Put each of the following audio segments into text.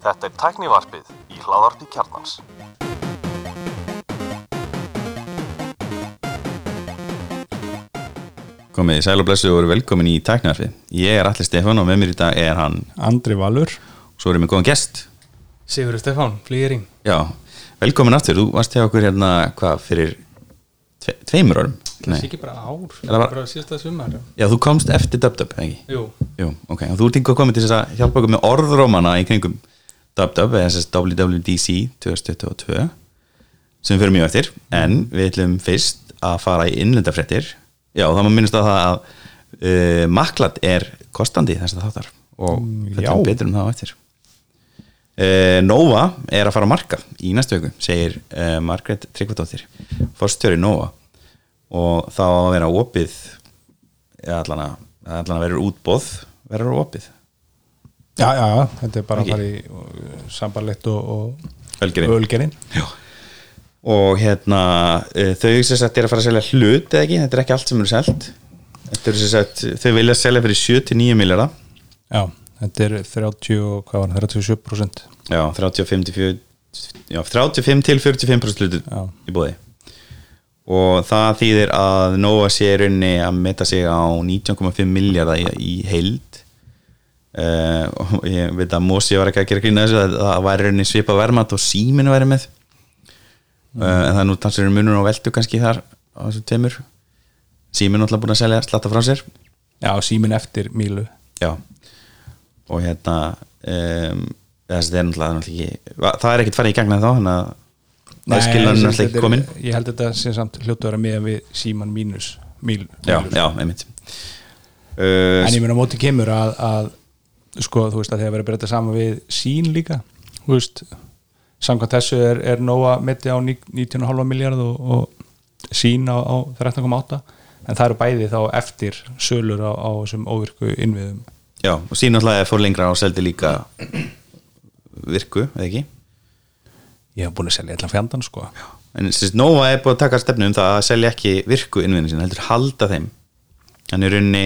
Þetta er tæknivarpið í hláðarpi kjarnans. Komið, sæl og blessu og veru velkomin í tæknivarpið. Ég er Alli Stefán og með mér í dag er hann, Andri Valur svo erum við góðan gest. Sigurður Stefán, flýgering Já, velkomin aftur, þú varst hjá okkur hérna, hvað, fyrir tve, tveimur árum? Það sé ekki bara ár, það var- er bara síðasta sumar. Já. Þú komst eftir DubDub, eða ekki? Jú, Jú, ok, og þú ert yngur komið til þess að hjálpa okkur með orðrómana í kringum DubDub, eða þess að WWDC 2022 sem við fyrir mjög eftir, en við ætlum fyrst að fara í innlendafréttir. Já, það má minnast á það að uh, maklat er kostandi þess að þáttar. Og þetta já. er betur um það á eftir. Uh, Nova er að fara að marka í næstu vöku, segir uh, Margaret Tryggvadóttir forstjóri Nova og þá að vera opið eða allan að, allan að vera útbóð verður opið. Já, já, þetta er bara að fara í uh, sambarlegt og, og Ölgerinn. Og hérna uh, þau sem sagt er að fara að selja hlut eða ekki, þetta er ekki allt sem eru þetta er sagt, þau vilja selja fyrir 7-9 miljardar Já, þetta er 30, og- hvað var það, 37% já, 35 til 40 já, 35 til 45% hlutu Já. í bóði og það þýðir að Nova sé í rauninni að meta sig á 19,5 miljardar í, í heild. Uh, og ég veit að Mosi var ekki að gera grína þessu að það væri í rauninni svipa vermat og síminu væri með. Uh, en það er nú talsverður munur á veldu kannski þar á þessu tveimur. Síminu alltaf búin að selja slatta frá sér. Já, símin eftir Mílu. Já. Og hérna um, þessi er náttúrulega ekki það er ekkert farið í gegna þá þannig að sem náttúrulega þetta ekki er- komin Ég held þetta sem samt hljótu að vera með við síman mínus Míl, já, já, einmitt. Uh, En ég meina á móti kemur að, að sko, þú veist að þegar verið að breyta saman við sín líka, þú veist samkvæmt þessu er, er nóga mitti á ní- 19,5 miljard og, og sín á, á 13,8 en það eru bæði þá eftir sölur á, á þessum óvirku innviðum. Já, og síðan náttúrulega fór lengra og seldi líka virku, eða ekki ég hef búin að selja allan fjandan sko. En sérst, Nova er búin að taka stefnu um það að selja ekki virku innvinni sinna, heldur halda þeim. Þannig í rauninni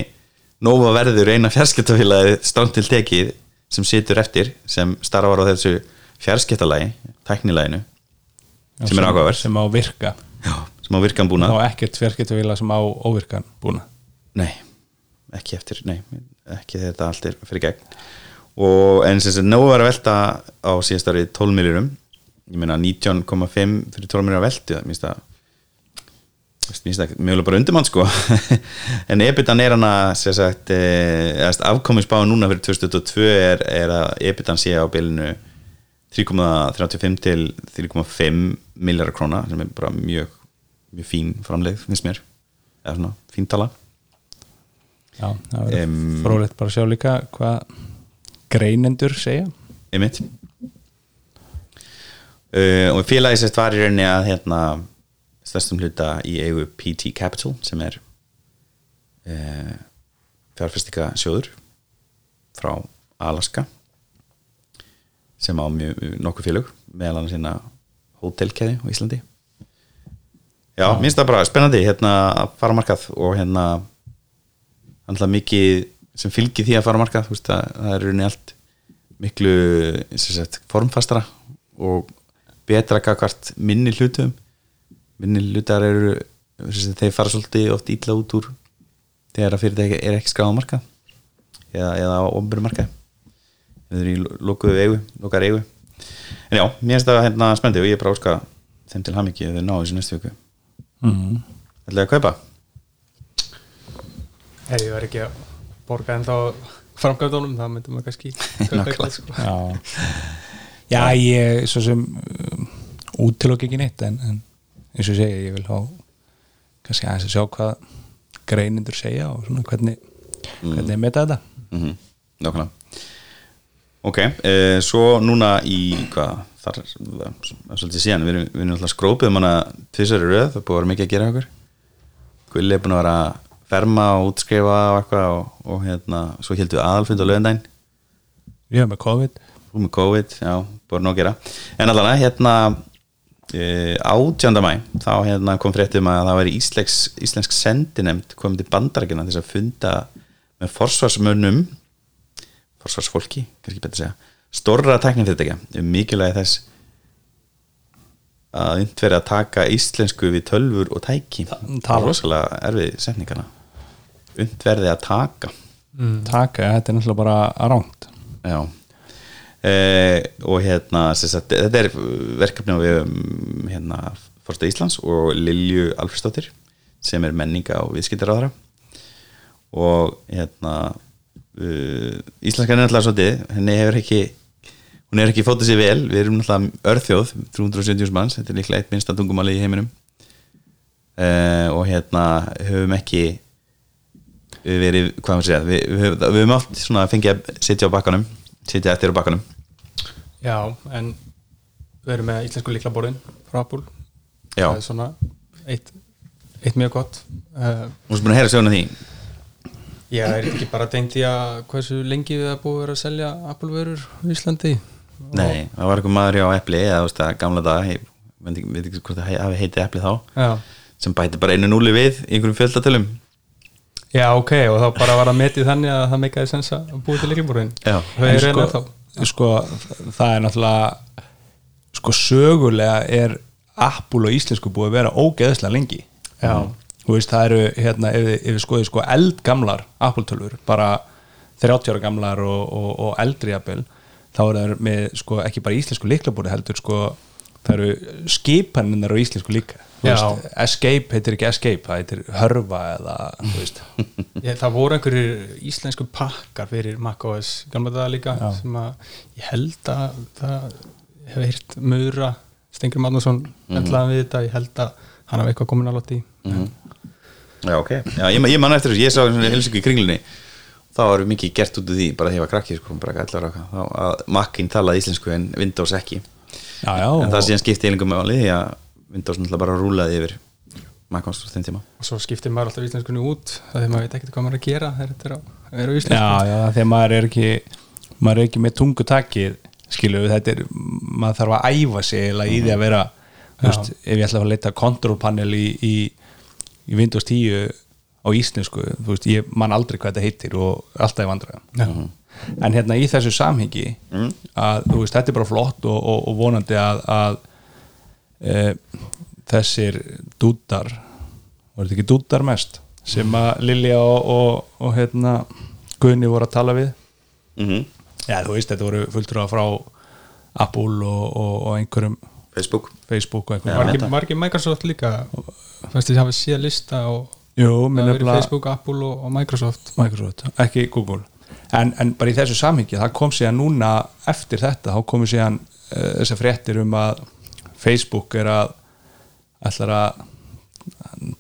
Nova verður eina fjarskiptafélagi stránt til tekið sem situr eftir sem starfar á þessu fjarskiptalagi tæknilæginu sem er ákvæður sem á virka. Sem á virkan búna þá ekkert fjarskiptavila sem á óvirkan búna Nei, ekki eftir Nei, ekki þetta allt er fyrir gegn. Og en sagt nógu var að velta á síðast ári 12 miljónum ég meina 19,5 fyrir 12 miljónar veltu það minnst að minnst að mjögulega bara undirmann sko. En ebitan er hana sagt eh, afkominsbáð núna fyrir 2022 er, er að ebitan sé á bilinu 3,35 til 3,5 miljardar króna sem er bara mjög mjög fín framleið, finnst mér. Eða svona, fín tala. Já, það verður Em, frólægt bara að sjá líka hvað greinendur segja. einmitt uh, og félagi sérst var í rauninni að hérna stærstum hluta í eigu PT Capital sem er uh, fjárfestika sjóður frá Alaska sem á mjög nokkuð félög meðal annars hérna hótelkeði á Íslandi. Já, minnst það bara spennandi hérna að fara markað og hérna alltaf mikið sem fylgir því að fara markað þú veist að það er rauninni allt miklu sagt, formfastara og betra kakvart minni hlutum. Minni hlutar eru þeir fara svolítið oft ítla út úr þegar að fyrirtæki er ekki skráð á markað eða, eða á omburu markað þeir eru í lokuðu eigu lokar eigu. En já, mér finnst það hérna spendi og ég er bara óska þeim til hamingi ef þeir ná þessu næstu viku. Mm. ætlaði að kaupa? Ef ég var ekki að borga en þá framgæðunum, það myndum við kannski kaupa eitthvað, sko. Já, já ég svo sem um, útilokk ekki neitt en, en eins og ég segi, ég vil há kannski aðeins að sjá hvað greinendur segja og svona hvernig hvernig er með þetta. Mm -hmm. Nákvæmlega. Ok, uh, svo núna í hvað, þar, svolítið síðan við við erum alltaf skrópið um hana tvisari röð, það búið að vera mikið að gera okkur. Gulli er búin að vera að ferma og útskrifa og eitthvað og, og hérna, svo heldum við aðalfund á löðendæn Ég hef með COVID. Þú með COVID, já, búið nóg að gera. En allan hérna uh, átjönda mæ þá hérna kom fréttum að það væri íslensk, íslensk sendinemnd komið til bandarækina til að funda með forsvarsmönnum forsvarsfólki, kannski betur segja stórra teknifyrirtækja um mikilvægi þess að unnt verið að taka íslensku við tölfur og tæki. Það er rosalega erfið setningana. Unnt verið að taka. Taka, þetta er náttúrulega bara ránt já og hérna sagt, þetta er verkefni á við hérna Fórsta Íslands og Lilju Alfredsdóttir sem er menninga og viðskiptaráðara og hérna uh, íslenskan er náttúrulega svolítið henni hefur ekki hún er ekki fótið sér vel, við erum náttúrulega örþjóð 370 manns, þetta er líklega eitt minnsta tungumáli í heiminum. Uh, og hérna höfum ekki verið, hvað maður segja við, við, höfum, við höfum oft svona fengið að sitja á bakkanum sitja eftir á bakkanum. Já, en við erum með íslensku líklaborðin frá Já. Það er svona eitt, eitt mjög gott. Uh, og svo búin að heyra söguna því. Já, er þetta ekki bara tengt í að hversu lengi við að búið að vera að selja Apple vörur í Íslandi? Nei, það var eitthvað maður hjá Epli eða þú veist gamla dag ég veit ekki, hvort það hafi heitið Epli þá Já, sem bæti bara einu núli við í einhverjum fjöldatölum Já ok, og þá bara var að metið þannig að það meikaði sens að búið til er reyna sko, þá sko, það er náttúrulega sko sögulega er Apple og íslensku búið að vera ógeðslega lengi Já. þú veist það eru hérna ef, við skoðið sko eldgamlar Apple tölfur bara 30 ára gamlar og, og, og eldri jafnvel þá eru það með sko ekki bara íslensku líklabúri heldur sko það eru skipaninnar á íslensku líka. Veist, Escape heitir ekki Escape það heitir Hörfa eða þú veist. Ég, það voru einhverjir íslensku pakkar fyrir macOS gamla daga líka Já. sem að ég held að það hefur hýrt Mura, Stengur Magnússon Mhm. endlaðan við þetta, ég held að hann hafa eitthvað komin alveg í Já, ok, Já, ég, ég man eftir þessu, ég sá svona hilsingu í kringlunni. Þá var mikið gert út af því bara ég var krakki, sko, bara þá að Macin talaði íslensku en Windows ekki. Já, já, en það og- síðan skipti eilingum með áli því að Windows náttúrulega bara rúlaði yfir á þeim tíma. Og svo skiptir maður alltaf íslenskunni út er maður veit ekkert hvað maður er að gera þegar þetta er á, er á íslensku. Já, já, þegar maður er ekki maður er ekki með tungutakið skilu, þetta er, maður þarf að æfa sig eiginlega í því að vera veist, ef ég ætla að leita control panel í, í, í Windows 10 á íslensku, þú veist, ég man aldrei hvað þetta heitir og alltaf vandra Já. en hérna í þessu samhengi að þú veist, þetta er bara flott og, og, og vonandi að, að e, þessir dúdar voru þetta ekki dúdar mest sem að Lilja og, og, og hérna Gunni voru að tala við? Mm Já, þú veist, þetta voru fulltrúa frá Apple og, og, og einhverjum Facebook. Facebook einhverjum. Ekki Microsoft líka fannst þið hafa séð lista og Jú, Facebook, Apple og, og Microsoft. Microsoft, ekki Google. En, en bara í þessu samhengi, það kom síðan núna eftir þetta, þá komu síðan uh, þessar fréttir um að Facebook er að ætlar að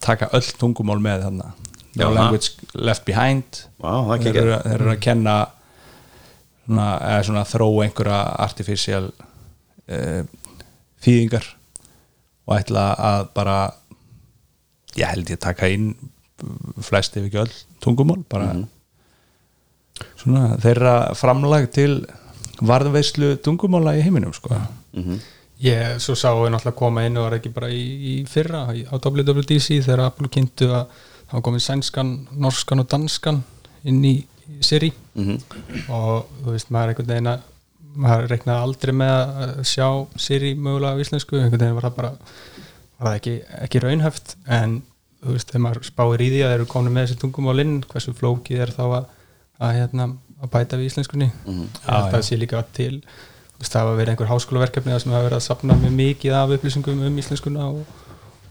taka öll tungumál með þarna. No language left behind. Er þeir eru, eru að kenna svona, eða svona þróa einhverja artificial uh, þýðingar og ætla að bara ég held ég að taka inn flest ef ekki öll tungumál bara svona þeirra framlag til varðveislu tungumála í heiminum sko. Ég svo sá við náttúrulega koma inn og var ekki bara í, í fyrra á WWDC þegar Apple kynntu að það var komið sænskan, norskan og danskan inn í Siri. Og þú veist maður er einhvern veginn að maður reiknaði aldrei með að sjá Siri mögulega á íslensku einhvern veginn var það bara var það ekki, ekki raunhæft. En þú veist þegar maður spáir í því að þeir eru komin með þessi tungumálinn hversu flókið er þá að, að, hérna, að bæta við íslenskunni. Mm já. það sé líka til það hafa verið einhver háskólaverkefni þar sem hafa verið að sapna mjög mikið af upplýsingum um íslenskuna og,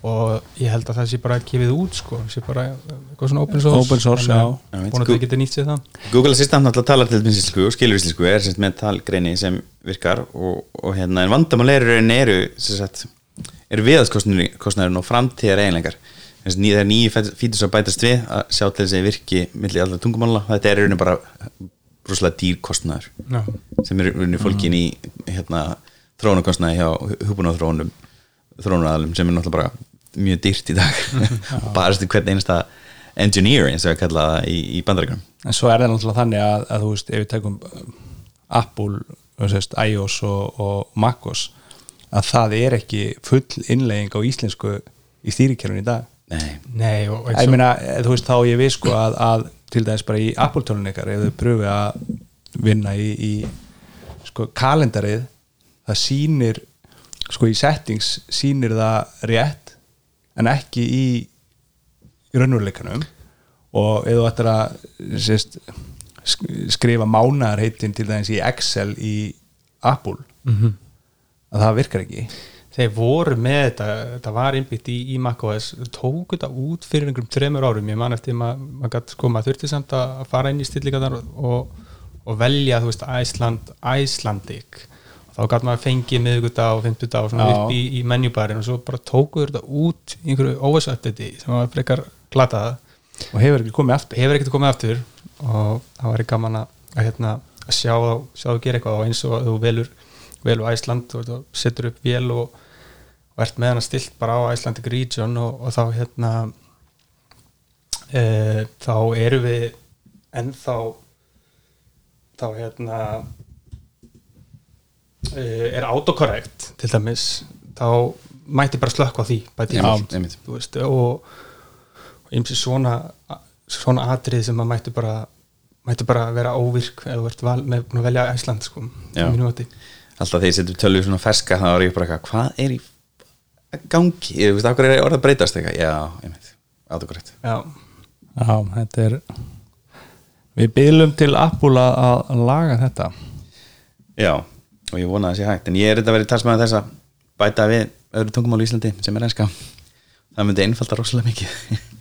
og ég held að það sé bara gefið út sko, sé bara eitthvað svona open source. Open source, já. Já, Vonandi Gú- þið getið nýtt sér það. Google Assistant náttúrulega talar til íslensku og skilur íslensku er sem sagt með talgreini sem virkar og, og hérna en vandamál eru í rauninni eru sem sagt eru viðaskostnarinn og framtíðar eiginleikar þess að þegar nýju fítus að bætast við að sjá til þess að virki milli allra tungumála. Þetta er bara rosalega dýr kostnaður Já. sem er í rauninni fólkin í hérna þróunarkostnaði hjá hugbúna þróunum þróunaraðalum sem er náttúrulega bara mjög dýrt í dag. Bara stu hvern einasta engineer eins og að kalla það í, í bandaríkjum en svo er það náttúrulega þannig að, að þú veist, ef við tekum um, Apple, veist, iOS og, og MacOS að það er ekki full innlegging á íslensku í stýrikerfun í dag Nei, Nei, og ég meina, þú veist, þá ég við sko að, að til dæmis bara í Apple tölun ykkar ef þau pröfi að vinna í, í sko kalendarið það sýnir sko í settings sýnir það rétt en ekki í í raunveruleikanum. Og ef þú ættir að sést, sk- skrifa mánaðarheitin til dæmis í Excel í Apple Mhm. að það virkar ekki þeir voru með þetta, þetta var innbyggt í, í macOS, tóku þetta út fyrir einhverjum tremur árum, ég man eftir maður mað sko, maður þurfti samt að fara inn í stillingar og, og velja þú veist, Æsland, Æslandik þá gæti maður fengið miðvikudag og fimmtudag og svona Já. upp í, í menjubarinn og svo bara tóku þetta út í einhverju OS-updati sem var frekar glataða og hefur ekki komið aftur? Hefur ekkert komið aftur og það væri gaman að, að, hérna, að sjá sjá þá gera eitthvað og eins og þú velur velur Æsland og setur upp vél og, og ert með hana stilt bara á Icelandic Region og, og þá hérna e, þá eru við ennþá þá hérna e, er autokorrekt til dæmis þá mætti bara slökka á því bæti veist, og eins og svona svona atrið sem maður mætti bara mætti bara vera óvirk eða val, með að velja Æsland sko, alltaf þegar ég setur tölvu svona ferska þá er ég bara eitthvað, hvað er í gangi, ég veist, okkur er orðað að breytast eitthvað, já, einmitt, autokorrekt Já, Já, þetta er Við bylum til Apple að laga þetta. Já, og ég vona að það sé hægt en ég er þetta að vera í talsmaður þess að bæta við öðru tungumál í Íslandi sem er enska. Það myndi einfalda rosalega mikið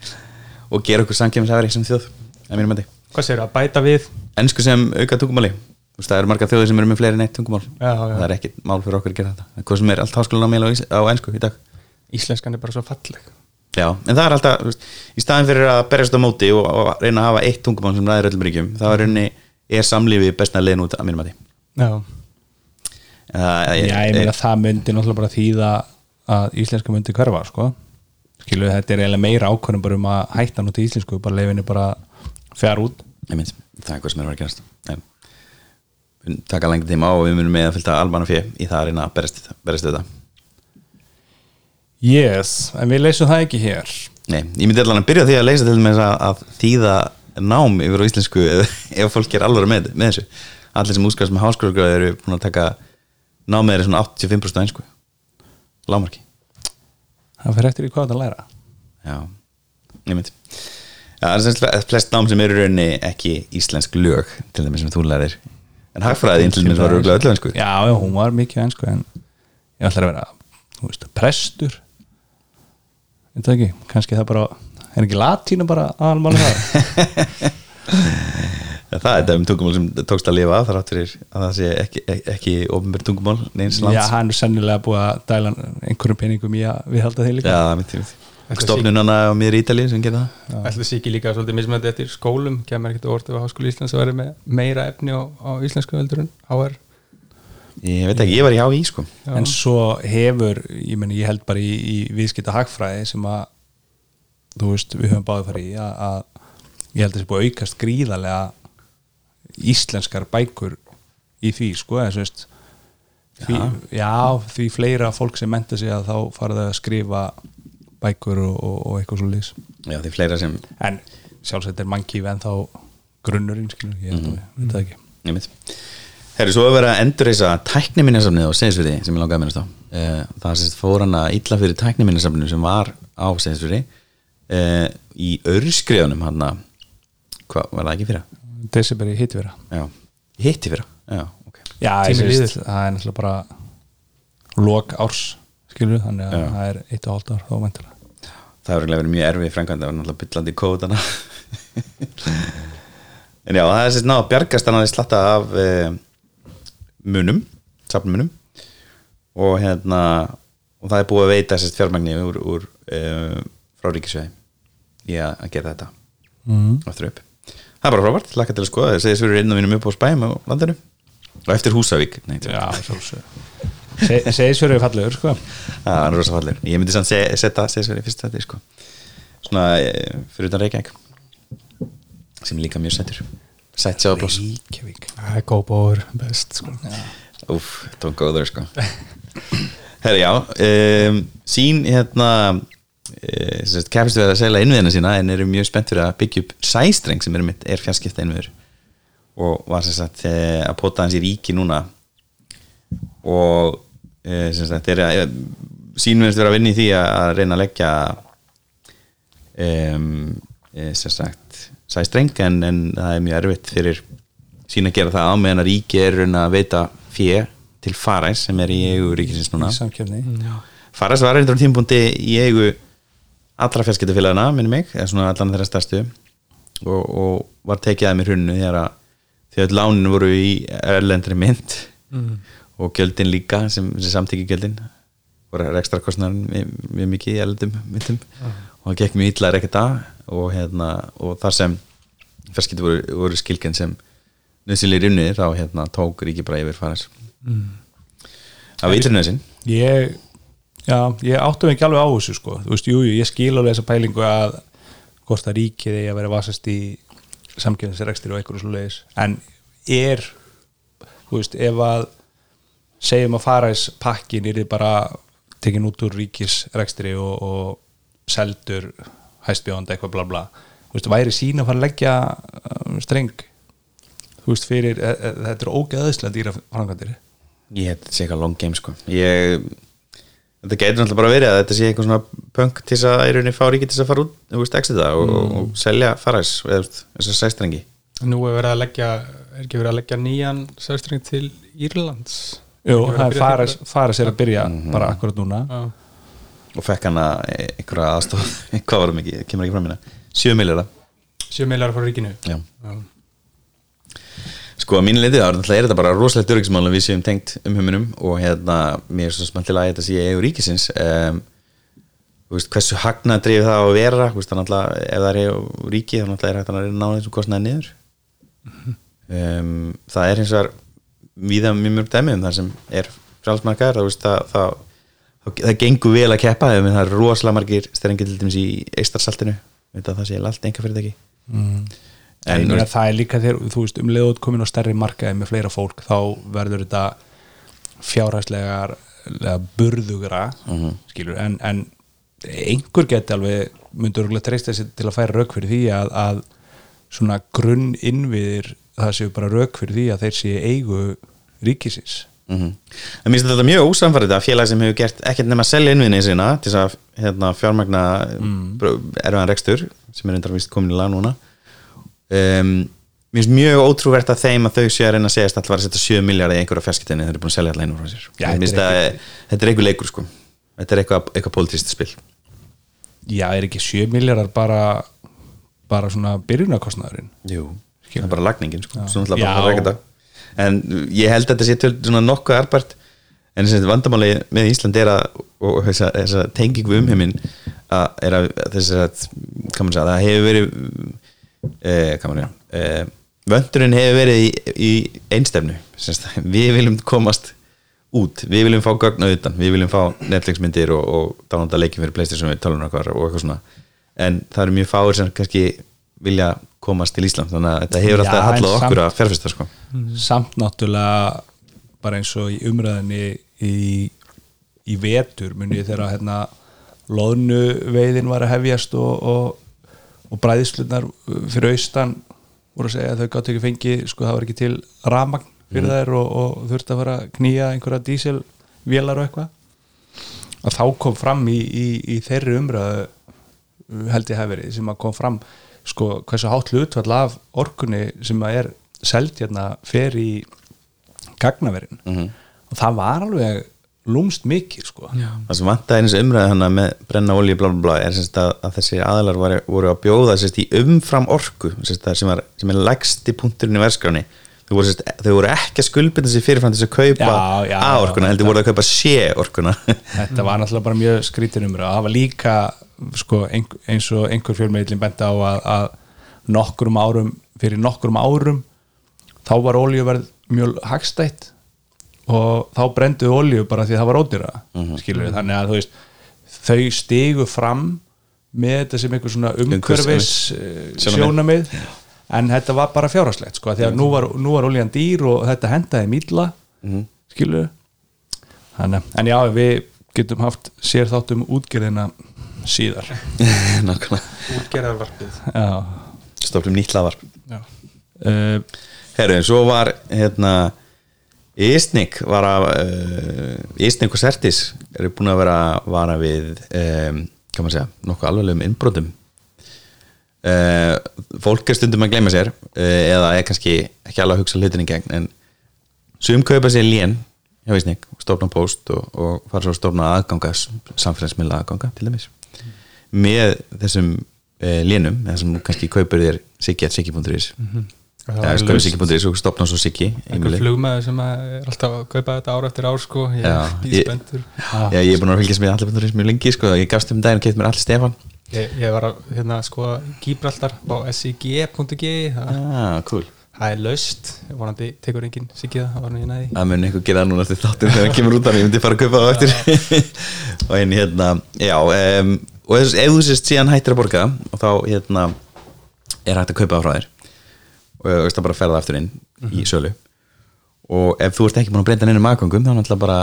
og gera okkur samkjöfnisæfari sem þjóð að mínum mæti, hvað segir að bæta við? Ensku sem auka tungumáli veist, það eru margar þjóðir sem eru með fleiri en eitt tungumál. Já, já. það er ekki mál fyrir okkur að gera þetta. Hvað sem er allt háskólan á, Ísl- á ensku í dag? Íslenskan er bara svo falleg. Já, en það er alltaf, veist, í staðin fyrir að berjast á móti og, og reyna að hafa eitt tungumál sem ræðir öllum ríkjum, þá er rauninni er samlífi bestna leiðin út að mínum að því Já, Já, ég meina það myndi náttúrulega bara þýða að íslenska myndi hverfa sko. skilu þetta er eiginlega meira ákvörðum bara um að hætta nú til íslensku bara taka lengi tíma og við munum með að fylgta almanna fjö í það að reyna að við þetta Yes, en við leysum það ekki hér. Nei, ég myndi allan að byrja því að leysa til með að, að þýða nám yfir á íslensku ef, fólk er alveg með, með þessu. Allir sem útskast með háskólagröð eru búin að taka námið er svona 85% á einsku lámarki Það fyrir eftir í hvað það læra. Já, ég myndi. Já, það er sem flest nám sem eru rauninni ekki íslensk lög til þeim sem þú lærir en hagfræði til þeim var röglega öllu einsku Já, já, hún var mikið einsku en ég ætla að vera þú veist, prestur. Ég veit það ekki, kannski það bara er ekki latínu bara aðalmáli það Já, það er dæmi tungumál sem tókst að lifa þar áttur að það sé ekki, ekki, ekki ofnbjörn tungumál neins Já, lands hann er sennilega búið að dæla einhverjum peningum í að við halda þeir líka. Já, það myndi Þetta Stofnunana á mér í Ítalíu sem gera það. Ætla sé ekki líka svolítið mismöndi eftir skólum, kemur ekkert orðið á Háskóli Íslands að vera með meira efni á, á íslensku veldurinn, HR Ég veit ekki, ég var í HÍ sko. Já. en svo hefur, ég meni ég held bara í, í viðskipta hagfræði sem að þú veist, við höfum báðið farið í að, að ég held að þessi búið að aukast gríðarlega íslenskar bækur í því, sko, eða svo veist því, já. því fleira fólk sem menta sig að þá farið að skrifa bækur og, og, eitthvað svo lýs Já, því fleira sem, en sjálfsagt er mannkífi en þá grunnurinn, skilur, ég að við veit það ekki. Ég veit Herri, svo að vera að endurreisa tækniminnesafnið á Seyðisfyrði sem ég langaði að minnast á. Eh, það sést fór hann að illa fyrir tækniminnesafninu sem var á Seyðisfyrði eh, í örskriðunum hann að hvað var það ekki fyrir? December í hitvera. Já, hitti fyrir Já, ok. Já, veist, það er náttúrulega bara lok árs, skilur þannig að það er eitt og hálft ár þá mæntilega Það hefur verið mjög erfið framkvæmd það var náttúrulega byllandi kóðana En já, það er sérst náða bjargast hann að slatta af eh, munum, safnmunum. Og hérna og það er búið að veita sérst fjármagni úr, úr eh, frá ríkisveði í að, að gera þetta. Mm. aftur upp. Það er bara frábært, lakka til að skoða. Það segir svo inn og vinum upp á spæm á landinu. Og eftir Húsavík. Nei, Já, sjálfsög Segisverið er fallegur, sko. Það er rosa fallir Ég myndi se- setja í fyrst þetta sko. Svona eh, fyrir utan Reykjavík sem líka mjög sættur Sætt Reykjavík. Það er góðbóður best sko. Úf, það var góður sko. Herra já um, Sín hérna uh, Kæfistu við að segla innviðina sína en eru mjög spennt fyrir að byggja upp sæstreng sem er, er fjarskipta innviður og var sem sagt eh, að pota hans í ríki núna og eh, sem sagt er að sínverðist vera að vinna í því að, reyna að leggja um, sem sagt sæstreng en, en það er mjög erfitt fyrir sín að gera það á meðan að ríki er raun að veita fjö til Faræs sem er í eigu ríkisins núna. Í samkjöfni Faræs var reyndur á tímpúndi í eigu allra fjarskiptafélagana, minni mig eða svona allan þeirra stærstu. Og, og var tekið að mér hrunnu þegar að því að lánin voru í erlendri mynd og gjöldin líka sem, sem samtíki gjöldin. Voru ekstra kostnar mjög mikið í erlendum myndum. Og það gekk mjög illa það og, hérna, og þar sem fjarskipti voru, voru skilken sem nöðsynlega rinni þá hérna, tók ríki bara yfir faras mm. ytri nöðsyn ég, ég áttu mig ekki alveg á þessu sko, þú veist, jú, jú, ég skil alveg þessa pælingu að hvort að ríkið eigi að vera vasast í samkjöfnisrekstir og eitthvað svo leiðis, en er þú veist, ef að segjum að faræs pakkin er þið bara tekin út úr ríkisrekstri og, og seldur hæstbjónd eitthvað bla bla. Þú veist, væri sín að fara að leggja um, streng? Þú veist, fyrir, e, e, þetta er ógeðislega dýra frangandir ég hef þetta sé eitthvað long game sko. Ég, þetta getur náttúrulega bara verið að þetta sé eitthvað svona punk til þess að í rauninni fá ríki til þess að fara út, þú veist, og, og, og selja faræs, eða þess að sæstrengi Nú er verið að leggja er ekki verið að leggja nýjan sæstreng til Írlands Jú, Er það að er byrja faris er að byrja bara akkurat núna. Já. og fekk hana einhverja aðstof hvað var það mikið, kemur ekki fram hérna 7 miljardar 7 millar frá ríkinu. Já. Já. sko að mínu leiti þá er þetta- bara rosalegt öryggismál að við séum tengt um humunum og hérna, mér er svo smaltilega að þetta sé eigu ríkisins. Um, þú veist, hversu hagnað drifið það að vera? Þú veist, það náttúrulega, ef það er eigu ríki þá er hægt að reyna að ná þessum kostnaði niður. Um, það er hins vegar víða mjög mörg dæmi um það sem er frálsmarkaður, það, það, það, það, gengur vel að keppa það er rosalega margir styrringi til dæmis í eistarsaltinu, það sé allt enga fyrir ekki en, En, en það er líka þegar, þú veist, um leiðut komin á stærri markaði með fleira fólk, þá verður þetta fjárhæslegar burðugra skilur, en, en einhver geti alveg myndur treysta sér til að færa rauk fyrir því að, að svona grunn innviðir það séu bara rauk fyrir því að þeir séu eigu ríkisins. Mm En mér finnst þetta mjög ósamfærið að félag sem hefur gert ekkert nema að selja innvinni sína til þess að hérna, fjármagna mm. erfiðan rekstur sem er endur vist komin í lag núna. Um, Mér finnst mjög ótrúvert að þeim að þau séu að reyna að segja að það var að setja 7 miljard í einhverja fjarskiptinni þeir eru búin að selja alltaf einu frá sér. Já, þetta er að þetta er eitthvað leikur sko. Þetta er eitthvað, eitthvað pólitískt spil. Já, er ekki 7 miljardar bara bara svona byrjunarkostnaðurinn? Jú, það er bara lagningin sko. Náttúrulega Já. Að En ég held að þetta sé töl svona nokkuð arbært En þessi vandamáli með Ísland er að og og þessa, þessa tengingu um heiminn að er að þess að maður segja, það hefur verið eh, maður segja eh, vöndurinn hefur verið í, í einstefnu. Við viljum komast út, við viljum fá gögn á utan, við viljum fá Netflix myndir og, og dánanda leikjum fyrir Playstation við talum okkar og eitthvað svona. En það eru mjög fáir sem kannski vilja komast til Ísland þannig að þetta hefur alltaf hallað okkur að fjárfesta sko. samt náttúrulega bara eins og í umræðinni í, í vetur muni ég þegar hérna loðnu veiðin var að hefjast og, og, og bræðislunar fyrir austan voru að segja að þau gátt ekki fengið sko það var ekki til ramagn fyrir þær og, og þurfti að fara að knýja einhverja dísilvélar og eitthvað. Að þá kom fram í, í, í þeirri umræðu held ég hef verið sem að kom fram sko hversu hátt hlutvall af orkunni sem að er seld hérna fer í gagnaverin. Og það var alveg lúmst mikið sko. Já. það sem vantaði eins umræði hana með brenna olíu blá blá blá er semst að, að þessi aðalar voru, voru að bjóða semst í umfram orku semst að sem, var, sem er lægsti punkturinn í verskráni þau voru, voru ekki að skuldbynda sér fyrirfram til þess að kaupa Já, já, A orkuna, heldur voru að kaupa sé orkuna. Þetta var náttúrulega bara mjög skrítin umræð og það var líka sko, ein, eins og einhver fjölmeðlinn benda á að, að nokkrum árum fyrir nokkrum árum þá var olíuverð mjög hagstætt og þá brendu olíu bara því að það var ódýra mm -hmm. þannig að þú veist þau stigu fram með þetta sem einhver svona umhverfis Sjónarmið. sjónamið en þetta var bara fjárhagslegt sko, því að nú var, nú var olían dýr og þetta hendaði mýla mm -hmm. skilur Þannig, en já, við getum haft sér þáttum útgerðina síðar. Útgerðarvarpið. Já. Stofnum nýtt laðvarp uh, herru, svo var hérna Ísnik var að uh, Ísnik og Sertis eru búin að vera vara við um, hvað maður segja, nokkuð alveglegum innbrotum. Uh, fólk er stundum að gleyma sér uh, eða er kannski ekki alveg að hugsa hlutin í gegn en sum kaupa sér lén hjá Ísnik, stofna post og, og fara svo að stofna aðganga samfélagsmiðla aðganga til dæmis með þessum uh, lénum þessum kannski kaupir þér mm -hmm. Það eða var skoðu siggi.is og stofna svo siggi einhver flugmaður sem er alltaf að kaupa þetta ár eftir ár sko. Ég er bíspendur Já, ég er búin að fylgjast með allir mjög lengi sko. ég gafst um daginn og keitt mér allir Stefan ég, ég var að hérna sko Gibraltar á sig.g það, ah, cool. það er laust. Vonandi tekur enginn sikið það var nú ég næði að mun einhver gera það núna eftir þáttum þegar hann kemur út af ég myndi fara að kaupa það eftir. Og henni hérna já, um, og ef þú sést síðan hættir að borga og þá hérna er hægt að kaupa það frá þér. Og þú veist að bara ferða aftur inn í sölu. Og ef þú ert ekki búin að breyta neinum aðgangum þá náttúrulega bara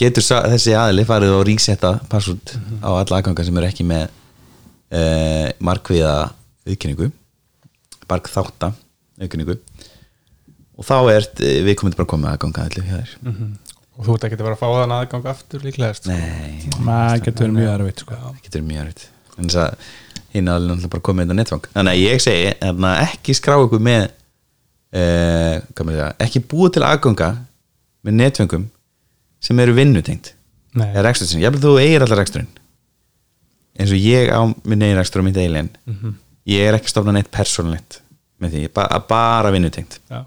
getur þessi aðili farið og ríksetta password á alla aðganga sem eru ekki með uh, markviða auðkynningu bark þátta auðkynningu og þá er við komum bara að koma að ganga allir hjá þér og þú ert ekki að vera að fá þann aðgang aftur líklegast sko. Nei, það getur mjög erfitt sko. það getur mjög erfitt. En þess að hinn aðlun náttúrulega bara komið inn á netfang þannig að ég segi hérna, ekki skrá ykkur með eh, ekki búið til aðganga með netfangum sem eru vinnutengt ég vil þú eigir allar reksturinn. Eins og ég á minn eigin rekstur og minn eigin ég er ekki stofnað neitt persónlegt með því, ba bara vinnutengt já.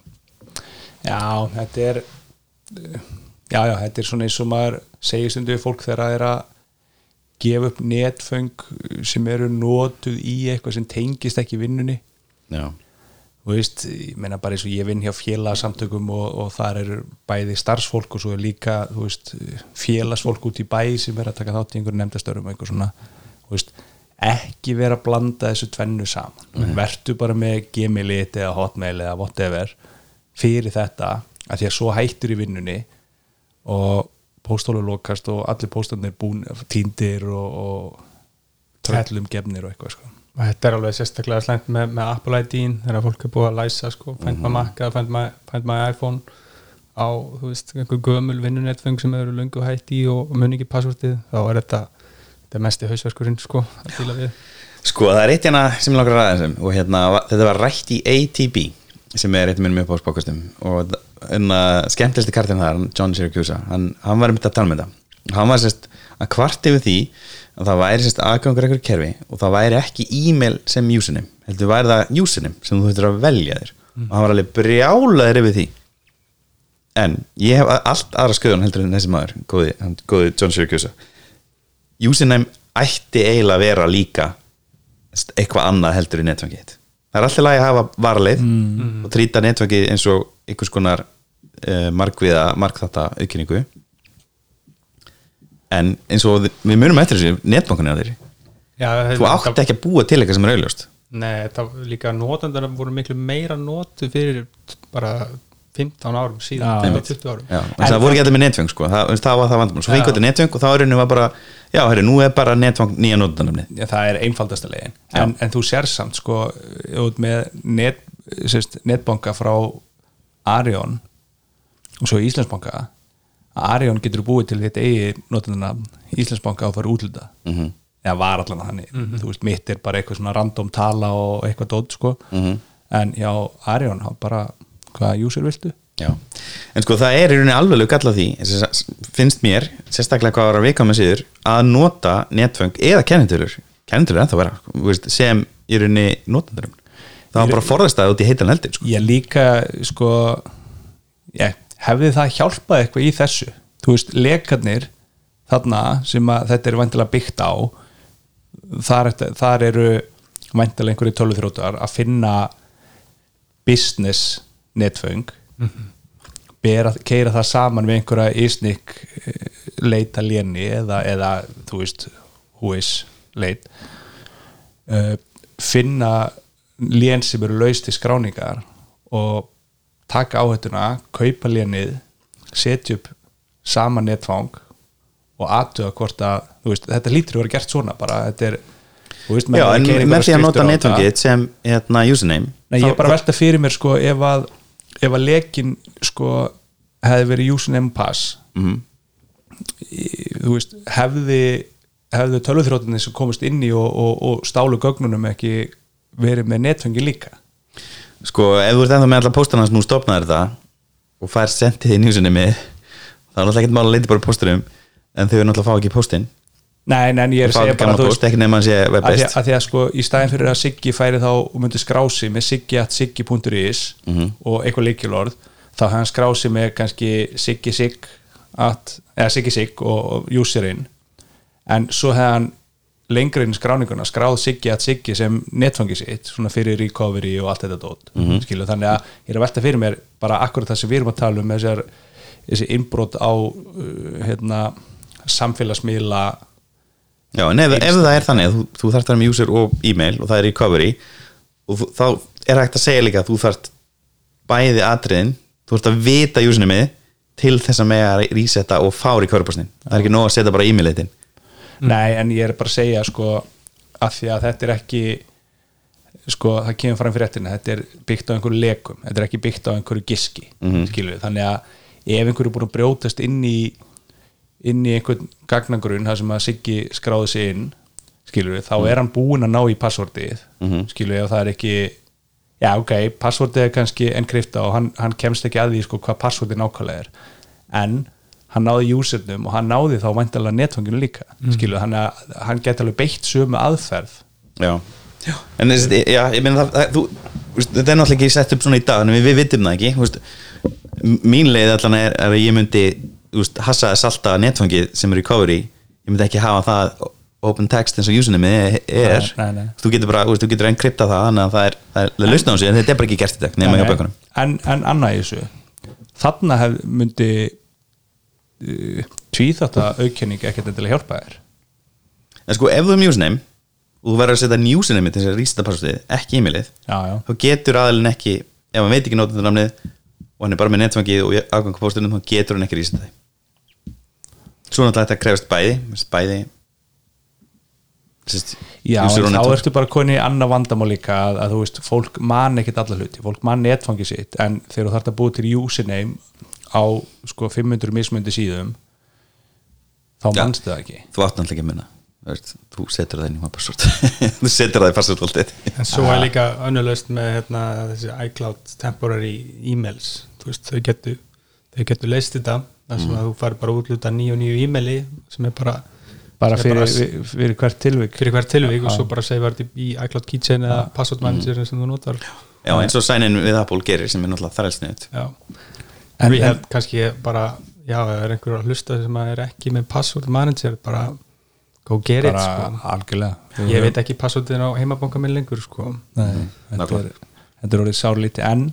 já, þetta er já, já, þetta er svona eins og maður segir stundu fólk þegar það er að gefa upp netföng sem eru notuð í eitthvað sem tengist ekki vinnunni. Já, þú veist, ég meina bara eins og ég vinn hjá félagsamtökum og, og þar eru bæði starfsfólk og svo er líka þú veist, félagsfólk út í bæ sem er að taka þátt í einhverju nefndastörum og eitthvað svona, þú veist, ekki vera að blanda þessu tvennu saman. Mm. vertu bara með gmail-it eða hotmail eða whatever fyrir þetta, að því að svo hættur í vinnunni og póstólu lokast og allir póstarnir búin tíndir og, og tröllum gefnir og eitthvað sko. og þetta er alveg sérstaklega slæmt með, með Apple ID-in þegar fólk er búið að læsa sko, find my Mac eða find my, find my iPhone á, þú veist, einhver gömul vinnunetfeng sem eru löngu hætt í og mun ekki passvortið, þá er þetta þetta er mesti hausverkurinn sko að díla við. Sko það er eitt hérna sem ég langar að ræða þessum og hérna, þetta var rætt í ATB sem er eitt af minnum upp á spákastum og hérna, skemmtilegsti kartinn þar John Syracuse, hann, hann var einmitt að tala með það hann var sérst að kvart yfir því að það væri sérst aðgangur eitthvað kerfi og það væri ekki e-mail sem username, heldur væri það username sem þú þurftir að velja þér. Og hann var alveg brjálaður yfir því. En ég hef allt aðra sköðun heldur en þessi maður, góði, hann, góði John Syracuse. Username ætti eiginlega að vera líka eitthvað annað heldur í netfangið. Það er alltaf lagi að hafa varleið og trýta netfangið eins og einhvers konar uh, markviða markþátta aukynningu en eins og við við munum eftir þessu netbankan er þeir Já, þú átti ekki að búa til eitthvað sem er auðljóst Nei, það líka notandar voru miklu meira notu fyrir bara 15 árum síðan, Já. 20 árum. Já, en það voru ekki allir með netfang sko. það, það var það vandamál, svo Já. fengur þetta netfang og þá er henni var bara, já, herri, nú er bara netfang nýja notanamni Já, það er einfaldasta legin en, en þú sér samt sko út með net, sérst, netbanka frá Arion og svo Íslandsbanka að Arion getur búið til þetta eigi notenduna Íslandsbanka og fara útluta mm -hmm. eða var allan þannig. Þú veist, mitt er bara eitthvað svona random tala og eitthvað dót sko. En já, Arion hann bara hvaða user viltu. Já, en sko það er í rauninni alveg galla því, að finnst mér sérstaklega hvað var að vika með síður að nota netfang eða kennitölur. Kennitölur er ennþá vera, sem í rauninni notandurum, það var bara forðast að út í heitan eldin, sko. ég líka sko ég, hefði það hjálpað eitthvað í þessu? Þú veist, lekarnir þarna sem að þetta er vantilega byggt á þar, þar eru vantilega einhverju tölvuþrótar að finna business netföng. Bera, keira það saman við einhverja ísnik leita léni eða, eða þú veist húis leit uh, finna lén sem eru laust til skráningar og taka áhættuna kaupa lénið setja upp sama netfang og aðtöða hvort að þú veist, þetta lítur að vera gert svona bara þetta er þú veist, Já, en með því að nota netfangið sem hérna, username Nei, ég er bara að velta fyrir mér sko ef að ef að lekin sko hefði verið username pass Mhm. í- þú veist, hefði hefði tölvuþróttinni sem komist inn í og, og, og stálu gögnunum ekki verið með netfengi líka? Sko, ef þú ert ennþá með alla póstana sem þú stopnaðir þetta og fær sendið í njúsinni með þá er náttúrulega ekkert mál að leita bara pósturum en þau er náttúrulega að fá ekki póstinn Nei, nei, ég er að segja bara hann sé að web-based að því að sko í staðin fyrir að Siggi færi þá og myndi skrási með siggi.siggi.is Mhm. og eitthvað leikjulorð þá hann skrási með kannski Siggi Sigg at, eða Siggi Sigg og, userinn en svo hefði hann lengra inn í skráninguna skráð Siggi at Siggi sem netfangi sitt svona fyrir recovery og allt þetta dót mm Mhm. skilu, þannig að ég er að velta fyrir mér bara akkurat það sem við erum að tala um þessi innbrot á uh, hérna, samfélagsmiðla Já, en ef, ef það er þannig að þú, þú þarft að vera með user og e-mail og það er recovery og þú, þá er hægt að segja líka að þú þarft bæði atriðin þú þarft að vita usernið með til þess að með að resetta og fá recovery-postin það er ekki nóg að setja bara e-mail-eitin Nei, en ég er bara að segja sko að því að þetta er ekki sko, það kemur fram fyrir réttina þetta er byggt á einhverju lekum, þetta er ekki byggt á einhverju giski, mm -hmm. þannig að ef einhverju er búin að brjótast inn í inn í einhvern gagnagrun þar sem að Siggi skráði sig inn skilur þá er hann búinn að ná í passvordið mm -hmm. skilur ef það er ekki já ok, passvordið er kannski enkrypta og hann, hann kemst ekki að því sko hvað passvordið nákvæmlega er en hann náði usernum og hann náði þá væntalega netfanginu líka mm. skilu, hann, hann geti alveg beitt sömu aðferð Já, já. en þessi, já, ég meina það, það þú, veist, þetta er náttúrulega ekki sett upp svona í dag en við, við vitum það ekki veist, mín leið allan er, er að ég myndi veist, hassa að salta netfangið sem er recovery ég myndi ekki hafa það open text eins og username er. Nei, nei, nei. þú getur bara, þú getur enkrypta það þannig að það er, það er lausna á sig en þetta er bara ekki gert í dag nema hjá bökunum en, en annað í þessu. Þarna hef, myndi uh, tvíþátt að aukenning ekkert til að hjálpa þér. En sko, ef þú er með username og þú verður að setja username til þess að rísta passvordið, ekki e-mailið þá getur aðalinn ekki ef hann veit ekki nótundunamnið og hann er bara með netfangið og afgangapóstunum þá getur hann ekki rísið það svo náttúrulega þetta krefst bæði bæði sérst, já þá ertu bara koni í annað vandamál líka að, að þú veist, fólk man ekkert alla hluti fólk man netfangið sitt en þegar þú þarft að búa til username á sko 500 mismöndi síðum þá Já. manstu það ekki. Þú átt náttúrulega ekki að minna Þú setur það inn í maður password þú setur það í password alltaf En svo er líka önnulöst með hérna, þessi iCloud temporary emails þú veist, þau getur getur leist þetta þar sem að þú fari bara útluta nýju og nýju e-maili sem er bara bara sem er fyrir, fyrir hvert tilvik. Fyrir hver tilvík og svo bara segja þetta í iCloud keychain eða password manager sem þú notar. Já, eins og sænin við Apple gerir sem er náttúrulega þrælsniðut. Já, En- en ég en- held kannski bara já, ef er einhver að hlusta sem að er ekki með password manager, bara go get it, bara sko. algjörlega. Ég veit ekki passwordin á heimabanka minn lengur, sko. Nei, þetta, nákvæmlega. er, þetta er orðið sárlíti en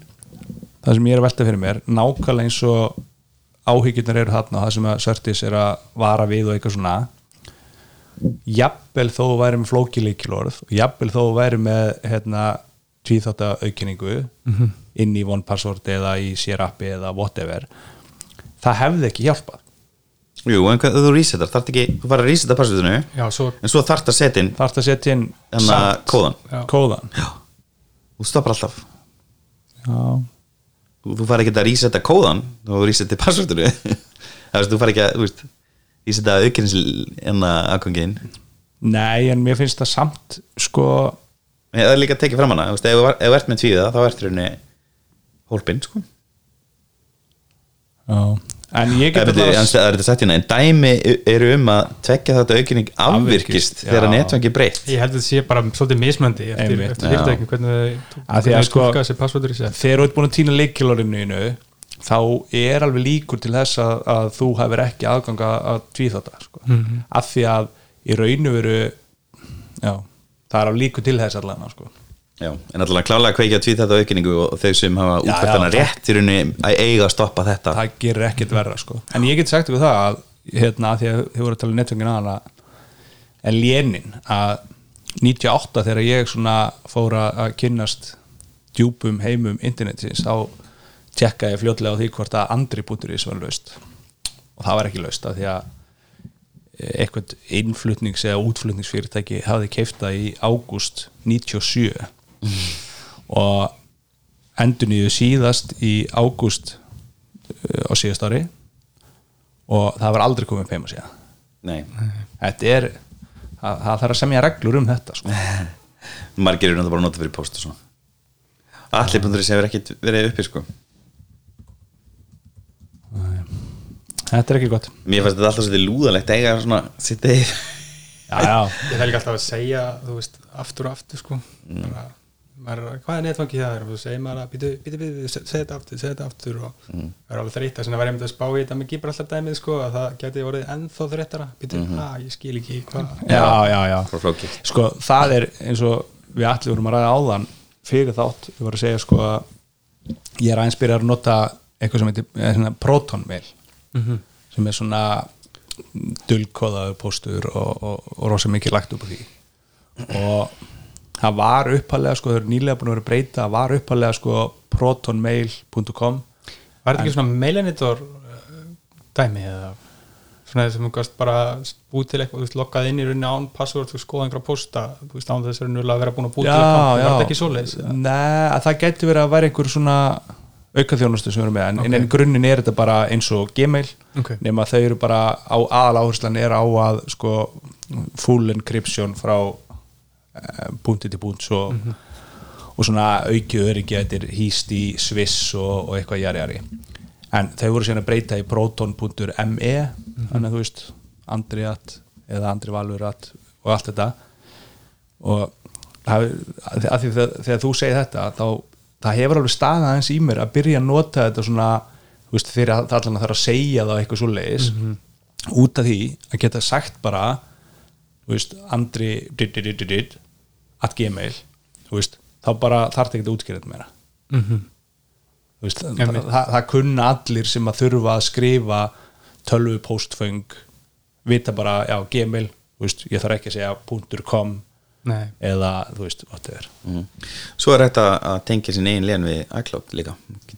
það sem ég er að velta fyrir mér nákvæmlega eins og áhyggjurnar eru þarna það sem að Sörtis er að vara við og eitthvað svona. Jafnvel þó þú væri með flókileikilorð og jafnvel þó þú væri með hérna, tvíþátta aukinningu inn í OnePassword eða í sér appi eða whatever það hefði ekki hjálpað. Jú, en hvað þú resetar, þarf ekki þú fara að reseta svo, en svo þarf að setja inn þarf að setja inn kóðan kóðan þú stoppar alltaf. Já. Þú, fara ekki að reseta kóðan passwordinu. Það veist, þú fara ekki að reseta aukins enna aðkongin nei en mér finnst það samt sko það er líka að tekið fram hana. Ef þú ert með tvíða þá ertu rauninni hólpinn sko. Já. En ég Það get er það er þetta sett hérna en dæmi eru um að tvekja þetta aukinning afvirkist þegar netfangi breytt ég held að þetta sé bara svolítið mismöndi eftir, fyrirtækjum hvernig Að því að þau sko- tólka þessi passwordur í sér þegar þú ert búin að týna leikilorinu þá er alveg líkur til þess að, að þú hefur ekki aðganga að tvíþátta sko. Mhm. af því að í raunu veru já, það er alveg líkur til þess allan sko. Já, en alltaf klálega kveikja tvít þetta aukinningu og þau sem hafa hana það- rétt í rauninni að eiga að stoppa þetta. Það gerir ekkert verra sko. en ég get sagt ykkur það að hérna, að því að þið voru að tala um netfengin aðana en lénin að 98 þegar ég svona fór að að kynnast djúpum heimum internetins þá tjekkaði ég fljótlega á því hvort að andri.is var laust. Og það var ekki laust af því að eh, eitthvað innflutnings eða útflutningsfyrirtæki hafði keifta í ágúst 97 og endur nýju síðast í ágúst uh, á síðast ári. Og það var aldrei komið heima síðan. Nei, þetta er það, það þarf að semja reglur um þetta sko. margir eru náttúrulega bara að nota fyrir post og svona. Allir búinir sem hefur ekkert verið uppi sko. Þetta er ekki gott. Mér fannst þetta alltaf svolítið lúðalegt að eiga svona sitt já, ég þarf líka alltaf að segja þú veist, aftur og aftur sko. Bara, maður, hvað er netfangi það er og þú segir maður að býtu, býtu, býtu, segð þetta aftur segð þetta aftur og það er alveg þreytt var ég myndið að spá í þetta með gípar alltaf dæmið sko að það geti orðið ennþá þreyttara. Býtu, að ég skil ekki hvað? Já, já, já. sko það er eins og við allir vorum að ræða áðan fyrir þátt, við vorum að segja sko að ég er aðeins byrjar að nota eitthvað sem heitir eh, svona proton mail. Sem er svona dulkóðaður póstur og, og, og rosa mikið lagt upp á því. Og það var uppalega sko, þau eru nýlega búin að vera breyta það var uppalega sko protonmail.com var þetta ekki svona mailinitor uh, dæmi eða svona þess að þú gast bara búið til eitthvað, þú veist, loggað inn í rauninni án password, þú skoða einhverja posta þú veist, án þess að raunverulega vera búin að búið til account, var þetta ekki svoleiðis eða? Nei, að það gæti verið að vera einhver svona aukaþjónustu sem við erum með en, en, en grunninn er þetta bara eins og Gmail Ok. nema þau eru bara á aðal áherslan er á að sko full encryption frá punkti til punkt svo, og svona aukið öryggi þetta er hýst í Swiss og, og eitthvað jari jari en þau voru síðan að breyta í proton.me þannig að þú veist Andriat eða Andri Valurat og allt þetta. Og það, að því þegar, þegar þú segir þetta þá það hefur alveg staðað eins í mér að byrja að nota þetta svona þú veist, þegar það allan þarf að segja það eitthvað svo leiðis út af því að geta sagt bara þú veist, Andri did, did, did, did, at gmail veist, þá bara þarf þetta ekki að útskýra þetta meira. Þú veist, það, það, það kunna allir sem að þurfa að skrifa tölvu postföng vita bara, já, gmail veist, ég þarf ekki að segja .com Nei. eða, þú veist, whatever. Mm. Svo er þetta að tengja sín eigin lén við iCloud líka.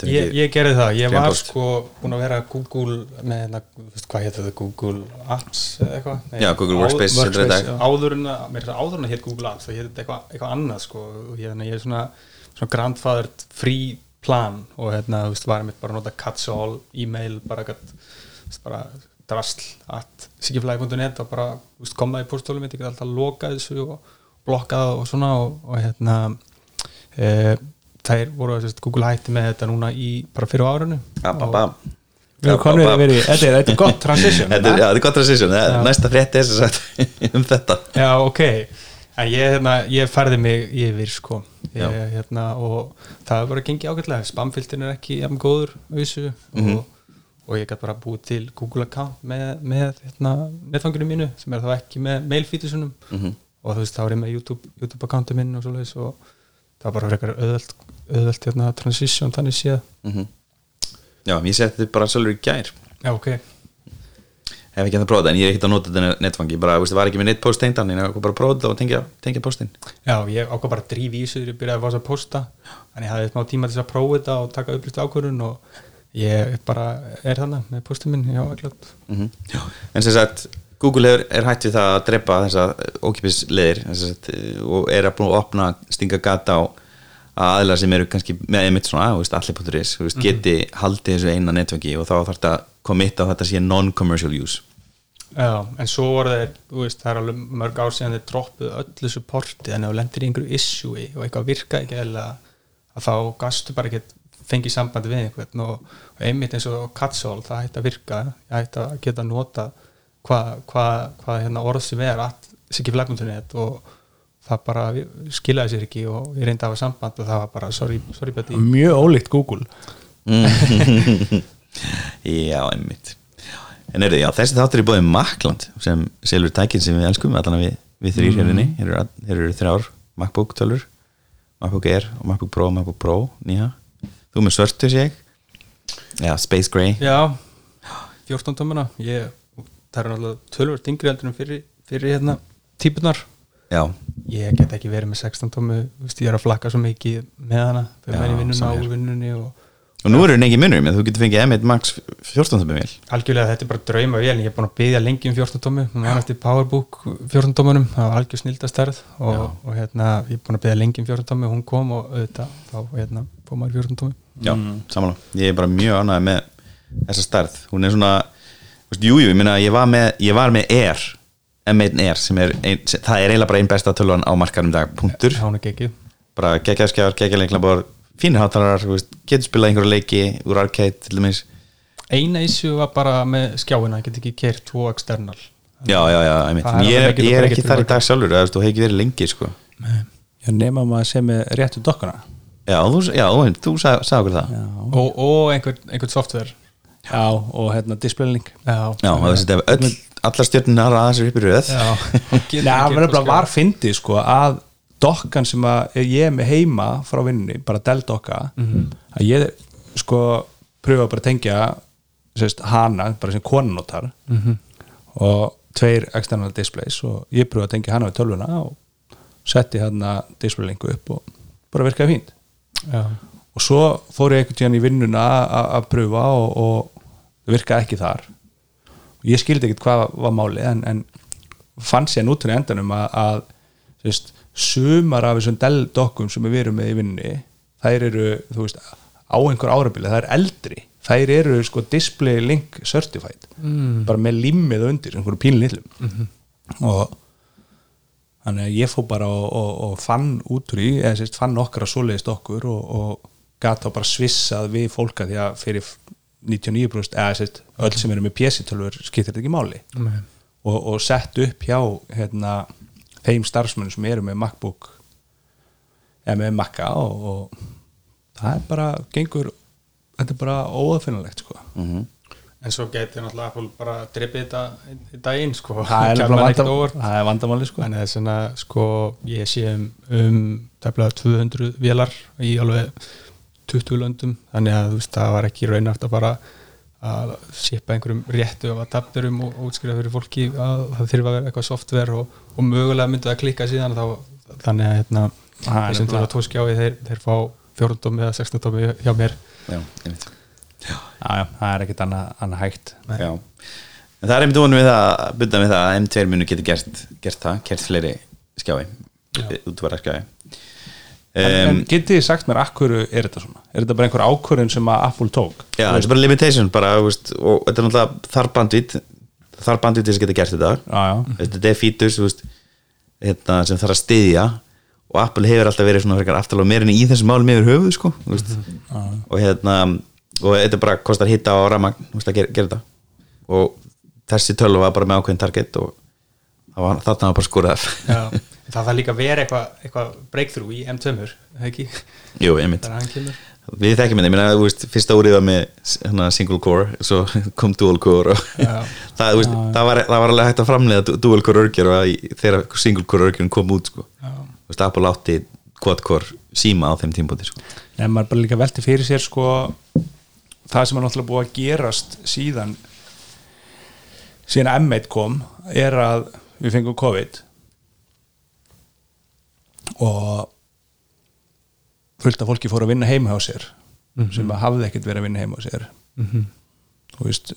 Ég, ég gerði það, ég var post. sko búin að vera Google með hérna, hvað hétt þetta, Google Apps eða eitthvað? Nei, Já, Google Workspace Workspace, áður að, er það áður en að hétt Google Apps það hétt þetta eitthvað, eitthvað annað sko. Og ég, ég er svona, svona grandfathered free plan og hérna, þú veist, var ég mitt bara að nota catch all, e-mail, bara bara drasl at sikiflæg.net og bara þú veist, kom það í póstólum mitt, ég get alltaf lokað þessu og blokkað og svona og, og hérna e, þær voru að Google hætti með þetta núna í bara fyrir að vera í, þetta er, gott transition Þetta er, er gott transition Já. Næsta frétti er sem sagt um þetta. Já, ok. En ég, hérna, ég færði mig yfir sko. Ég, hérna, og það er bara gengið ágætlega. Spamfiltin er ekki jafn góður auðsu og, og ég gæti bara búið til Google account með, með hérna, netfanginu mínu sem er þá ekki með mailfítusunum Mhm. Og þú veist þá er ég með YouTube, YouTube accountu minn og svoleiðis og það var bara frekar auðvelt, auðvelt hérna, transition þannig séð. Mhm. Já, ég seti þetta bara sjálfur í gær. Já, ok. Hef ekki að prófa þetta en ég er ekkert að nota þetta netfangi. Bara, veist, var ekki með netpost tengdan en ég var bara að prófa þetta og tengja, tengja postin. Já, ég ákvað bara að drífa í þessu þegar ég byrjaði að fá þess að posta. En ég hafði smá tíma til að prófa þetta og taka upplýst ákvörðun og ég bara er þannig með postin minn já, ekkert mm En sem sagt, Google er, er hætt við það að drepa þessa ókipisleðir sagt, og er að búin að opna stinga gata á að aðlar sem eru kannski með einmitt svona, allir.is þú veist, geti haldið þessu eina netfangi og þá þarf þetta að komitta á þetta sé non-commercial use. Já, en svo voru þeir, veist, það er alveg mörg ár síðan þeir droppuðu öllu supporti en ef þú lendir í einhverju issue og eitthvað virka ekki eða að þá gastu bara ekki fengið sambandi við einhvern og, og einmitt eins og Katsol, það hætti að virka ég hætti að geta nota hvað hva, hva, hérna orð sem er að sikki flagmundunett og það bara skilaði sér ekki og ég reyndi að hafa samband og það var bara, sorry, sorry Betty mjög ólíkt Google. Já, einmitt. En er já, þessi þáttur er búið Makland sem selur tækin sem við elskum allan við, við þrýr hérna hér eru, hér eru þrjár MacBook tölur MacBook Air og MacBook Pro MacBook Pro nýja. Þú með svörtu sé ég. Já, Space Gray. Já, 14 tómuna. Ég, það er náttúrulega tölvöld yngri heldur en fyrir, fyrir hérna típunar Já, ég get ekki verið með 16 tómu veist, ég er að flakka svo mikið með hana. Fyrir Já, mér í vinnuna sama og vinnunni og, og nú eru henni ekki munur með þú getur fengið M1 Max 14 tómi vel algjörlega þetta er bara drauma vel ég er búin að byggja lengi um 14 tómi hún var eftir Powerbook 14 tómunum. Það var algjör snildastærð og, og hérna, ég er búin að byggja lengi um 14 tómi hún kom og auðvitað þá hérna, fór maður 14 tómi já, samanlega, ég er bara mjög ánægð með þessa stærð, hún er svona þú veist, jú, jú, ég minna, ég var með ég var með Air, M1 Air sem er ein, sem, það er eiginlega bara einn besta tölvan á markaðum í dag, punktur, hún er geggið bara geggjaðskjár, geggjaðleikla fínir hátalar, getur spilað einhverju leiki úr arcade, til dæmis. Eina issue var bara með skjáina ég get ekki kert tvo external. Já, já, já, er ég er, ég er ekki þar í dag sjálfur eða, þú hefði ekki verið lengi, sko. Já, nema maður sem er réttu dokkuna já, þú, já, þú, þú sagði, okkur það. Já, Já, og, og einhvern, einhvern software já og hérna displaylink já, þessi, þetta er öll, allar stjórnunar að þessu upp í röð. Já. Það var var fyndið sko að dokkan sem að ég er með heima frá vinninni, bara Dell dokka að ég sko pröfa bara að tengja sérst, hana, bara sem konanotar og tveir external displays og ég pröfa að tengja hana við tölvuna og setti hérna displaylinku upp og bara virkaði fínt. Já. og svo fór ég einhvern tíðan í vinnuna að- að pröfa og, og það virkaði ekki þar og ég skildi ekkert hvað var málið en, en fann sér nútur í endanum að, að sérst, sumar af þessum Dell-dokkum sem við erum með í vinnunni þær eru, veist, á einhver árabili það er eldri, þær eru sko display link certified mm. bara með limmið undir, einhverju pínlillum mm -hmm. og þannig að ég fór bara og, og, og fann út úr í, eða sérst fann okkar að svoleiðist okkur og, og gata bara svissað við fólka því að fyrir 99% eða sérst öll sem eru með PC-tölfur skiptir þetta ekki máli. Og, og sett upp hjá hérna, þeim starfsmönnum sem eru með MacBook eða með Maca og, og það er bara gengur, þetta er bara óafinnilegt sko. En svo getur náttúrulega Apple bara drippið þetta í daginn sko. Það er, vandam, er vandamáli sko. Þannig að svona, sko, ég sé um, um tefnilega 200 vélar í alveg 20 löndum þannig að veist, það var ekki raunæft að bara að sipa einhverjum réttu af adapterum og, og útskrifa fyrir fólki að það þurfa að vera eitthvað software og, og mögulega myndi það klikka síðan þá, þannig að hérna, sem nefnilega- þurfa tóskjái þeir, þeir fá 14 eða 16 tómi hjá mér. Já, já, já, það er ekkert annað, annað hægt. Já, en það er einmitt vonum við það byrja við það að M2 munu getur gert, gert það, gert fleiri skjái útvara skjái en, en getið þið sagt mér akkur er þetta svona? Er þetta bara einhver ákvörðun sem að Apple tók? Já, þetta er bara limitation bara, veist, og þetta er náttúrulega þar bandvít þar bandvít að geta gert þetta. Já, já, þetta er features veist, hérna, sem þarf að styðja. Og Apple hefur alltaf verið svona aftalega meira en í þessum málum yfir höfuð sko, þú veist, og hérna og þetta bara kostar hitta á ramagn að gera, gera þetta. Og þessi tölu var bara með ákveðin target og þarna var bara skorað Já. það þarf líka að vera eitthvað eitthva breakthrough í M2 ekki? Jú, einmitt Við þekkjum þetta, ég meina, þú veist, fyrsta árið var með hana, single core, svo kom dual core og Já. það, veist, það, var, það var alveg hægt að framlega du- dual core örgjör þegar single core örgjörn kom út sko. þú veist, Apple átti quad core síma á þeim tímpúti sko. en maður bara líka velti fyrir sér sko það sem er náttúrulega búið að gerast síðan síðan að M1 kom er að við fengum COVID og fullt af fólki fór að vinna heima hjá sér sem að hafði ekkert verið að vinna heima hjá sér. Þú veist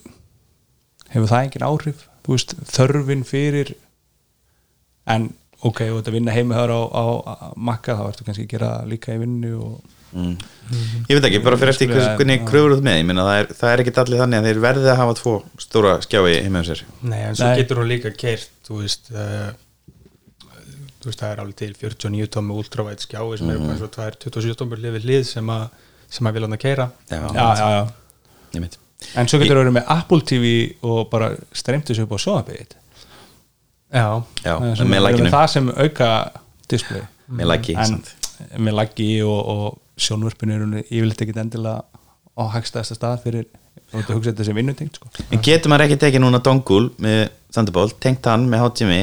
hefur það engin áhrif? Þú veist, þörfin fyrir en ok, þú ert að vinna heima á, á, á makka þá ertu kannski að gera það líka í vinnu og Ég veit ekki, bara fyrir eftir hvernig kröfur út með, ég meina, það er, það er ekki allir þannig að þeir verði að hafa tvo stóra skjái heima á sér. Nei, en svo Nei. getur hún líka keirt þú veist uh, þú veist, það er alveg til 49 tómi ultravæt skjái sem eru bara svo tvær 27 tómur hlið við hlið sem að sem að vilja hann að keira Já, já, já, ég veit en svo getur þú verið með Apple TV og bara streymt þessu upp á sjóðabegið Já, Já, sem það sem auka display. Með læki en með laggi og, og sjónvörpinu er hún yfirleitt ekkit endilega á hagstæðasta stað fyrir þú ert að hugsa þetta sem vinnutengt sko. En getur maður ekki tekið núna dongul með Thunderbolt, tengt hann með HDMI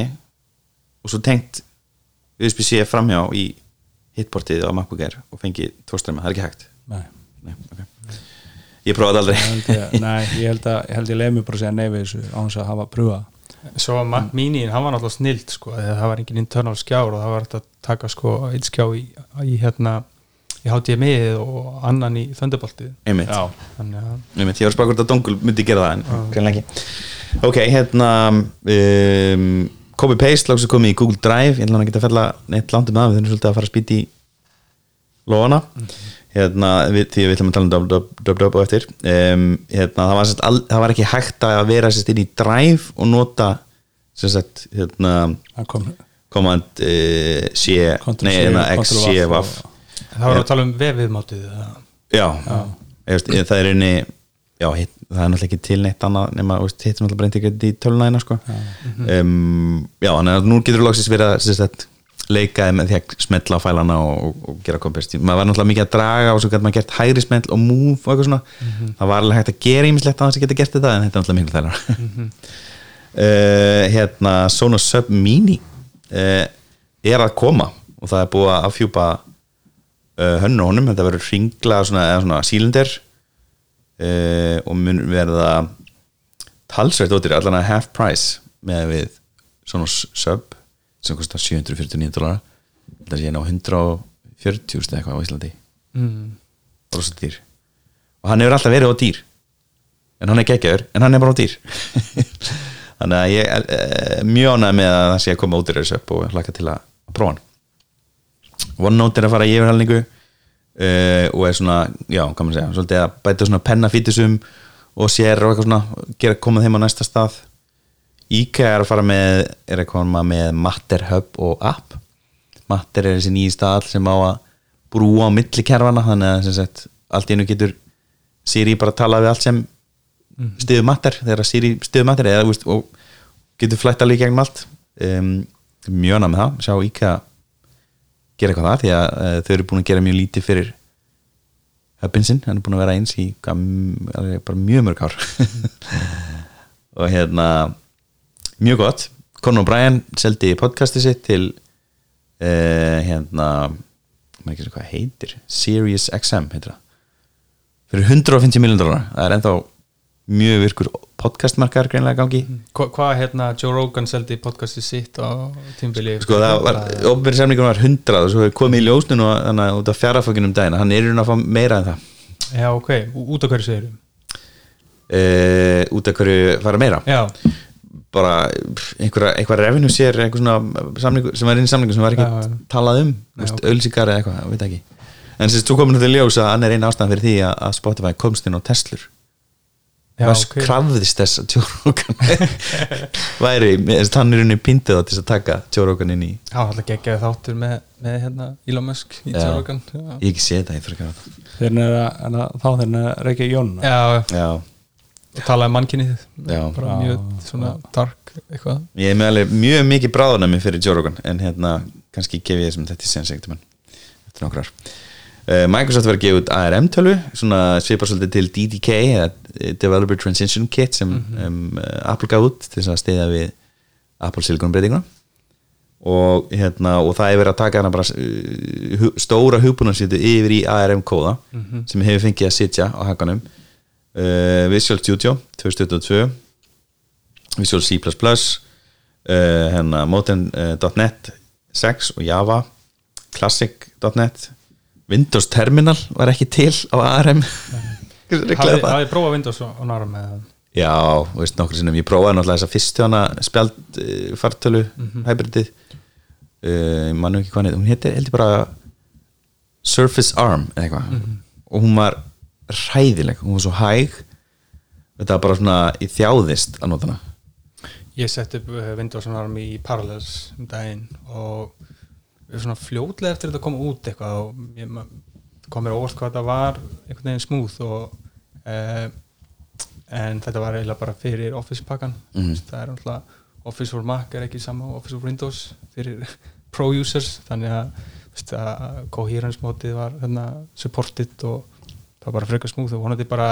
og svo tengt USB-C framhjá í hitportið á MacBook Air og fengið tórströma, það er ekki hægt. Nei, Nei, okay. Ég prófaði aldrei. Ég held ég, nei, ég held að ég ég leið mér bara að segja nei við þessu á hans að hafa pröfa svo að Mac Mini hann var náttúrulega snild sko, það var engin internal skjár og það var hægt að taka sko eitt skjá í, í hérna í HDMI og annan í Thunderboltið. Einmitt, Já, þannig að einmitt ég var að spaka hvort að Dongul myndi gera það en greinlega ekki. Ok, hérna um, copy paste lags að komið í Google Drive. Ég ætla hann að geta að fella neitt langt um það við þurfum svolítið að fara að spýta í lofana hérna, við, því að við ætlum að tala um dub, dub, dub, dub á eftir. Um, hérna, það, var, sett, al, það var ekki hægt að vera sérst inn í Drive og nota sérst, hérna kom command uh, C Ctrl nei, C, hérna, Ctrl X, V C, og- Vaff það var að tala um vefviðmátið eða- já, veist, ég, það er einni já, hitt, það er náttúrulega ekki til neitt annað nema, þú veist, hitt sem náttúrulega breynti ekki í tölunæðina sko. um, já, þannig að nú getur þú loksins verið að sem sagt, leika með því að smetla á fælana og, og, og gera kompest maður var náttúrulega mikið að draga og svo gæti maður gert hægri smell og move og eitthvað svona. Það var alveg hægt að gera ímislegt að það sem geta gert þetta en þetta er náttúrulega miklu þælar uh, hérna Sonos Sub Mini uh, er að koma og það er búið að afhjúpa uh, hönnu á honum, þetta verður ringla svona, eða svona sílinder uh, og mun verða talsveit ótir, allan að half price með við svona sub sem kostar 749 dólar þetta sé ná 140 úrst eitthvað á Íslandi. Mm. rosa dýr. Og hann hefur alltaf verið á dýr. En hann er geggjaður, en hann er bara á dýr. Þannig að ég er e, mjög ánægð með að það sé að koma út í þessu upp og hlaka til að prófa hann. OneNote er að fara í yfirhalningu uh, og er svona, já, hvað maður segja svolítið að bæta svona pennafítisum og sér og eitthvað svona gera koma þeim á næsta stað. IKEA er að fara með er að koma með Matter Hub og app. Matter er þessi nýji stað sem á að brúa á milli kerfana þannig að sagt, allt einu getur Siri bara að tala við allt sem stiður Matter þegar Siri stiður Matter eða, veist, og getur flætt alveg í gegnum allt. Um, mjög ná með það, sjá IKEA gera eitthvað það því að uh, þau eru búin að gera mjög lítið fyrir hubin sinn, hann er búin að vera eins í bara mjög mörg ár. Og hérna mjög gott, Conor O'Brien seldi podcasti sitt til uh, hérna maður ekki hvað heitir, Sirius XM heitir það. Fyrir 150 miljón dólar, það er ennþá mjög virkur podcastmarkar greinlega gangi. Hva, hvað hérna Joe Rogan seldi podcasti sitt á tímbili sko það var, ofnbæri semningur var 100 og svo komið í ljósnun og þannig að út af fjárafökinum daginn, hann er í raun að fá meira en það. Já ok, út af hverju segir e, út af hverju fara meira? Já, bara einhverja, einhverja revenue sér einhver svona samningur sem var inn í samningu sem var ekki talað um, ölsíkar eða eitthvað, veit ekki. En sérst, þú komin til ljós að hann er eina ástæðan fyrir því að, að Spotify komst inn á Teslur já Hvers ok. krafðist þess að Rogan væri, hann er unni pintið á til þess að taka Rogan inn í. Já, alltaf geggjaði þáttur með, með hérna Elon Musk í já, ég ekki sé þetta, ég fyrir ekki að, að, þá eru að reykja Jón já. Já, og talaði um mannkynnið bara mjög svona dark eitthvað. Ég er með alveg mjög mikið bráðunami fyrir Joe Rogan en hérna, kannski gef ég þessum þetta sen segtum hann eftir nokkrar Microsoft var að gefa út ARM tölvu svona svipar svolítið til DDK eða Developer Transition Kit sem um, uh, Apple gaf út til að stiða við Apple Silicon breytinguna og, hérna, og það er verið að taka hana bara uh, stóra hugbúnarsýtu yfir í ARM kóða sem hefur fengið að sitja á hakanum. Uh, Visual Studio 2022 Visual C++ uh, hérna, Modern.net 6 og Java Classic.net Windows Terminal var ekki til á ARM hafið prófað Windows og, og nára með Já, veist nokkur sinnum, ég prófaði náttúrulega þessa fyrstu hana spjald uh, fartölu hybridið. Uh, mann ekki hvað heit, hún héti heldur bara Surface Arm eða eitthvað. Og hún var hræðileg, hún var svo hæg. Þetta var bara svona í þjáðist að nota hana. Ég sett upp uh, Windows og nára í Parallels um daginn og svona fljótlega eftir þetta kom út eitthvað og ég, ma- kom mér á óvart hvað þetta var einhvern veginn smúð og uh, en þetta var eiginlega bara fyrir Office pakkan Mhm. það er náttúrulega Office for Mac er ekki sama Office for Windows fyrir pro users þannig að, að coherence mótið var hérna, supported og það var bara frekar smúð og vonandi bara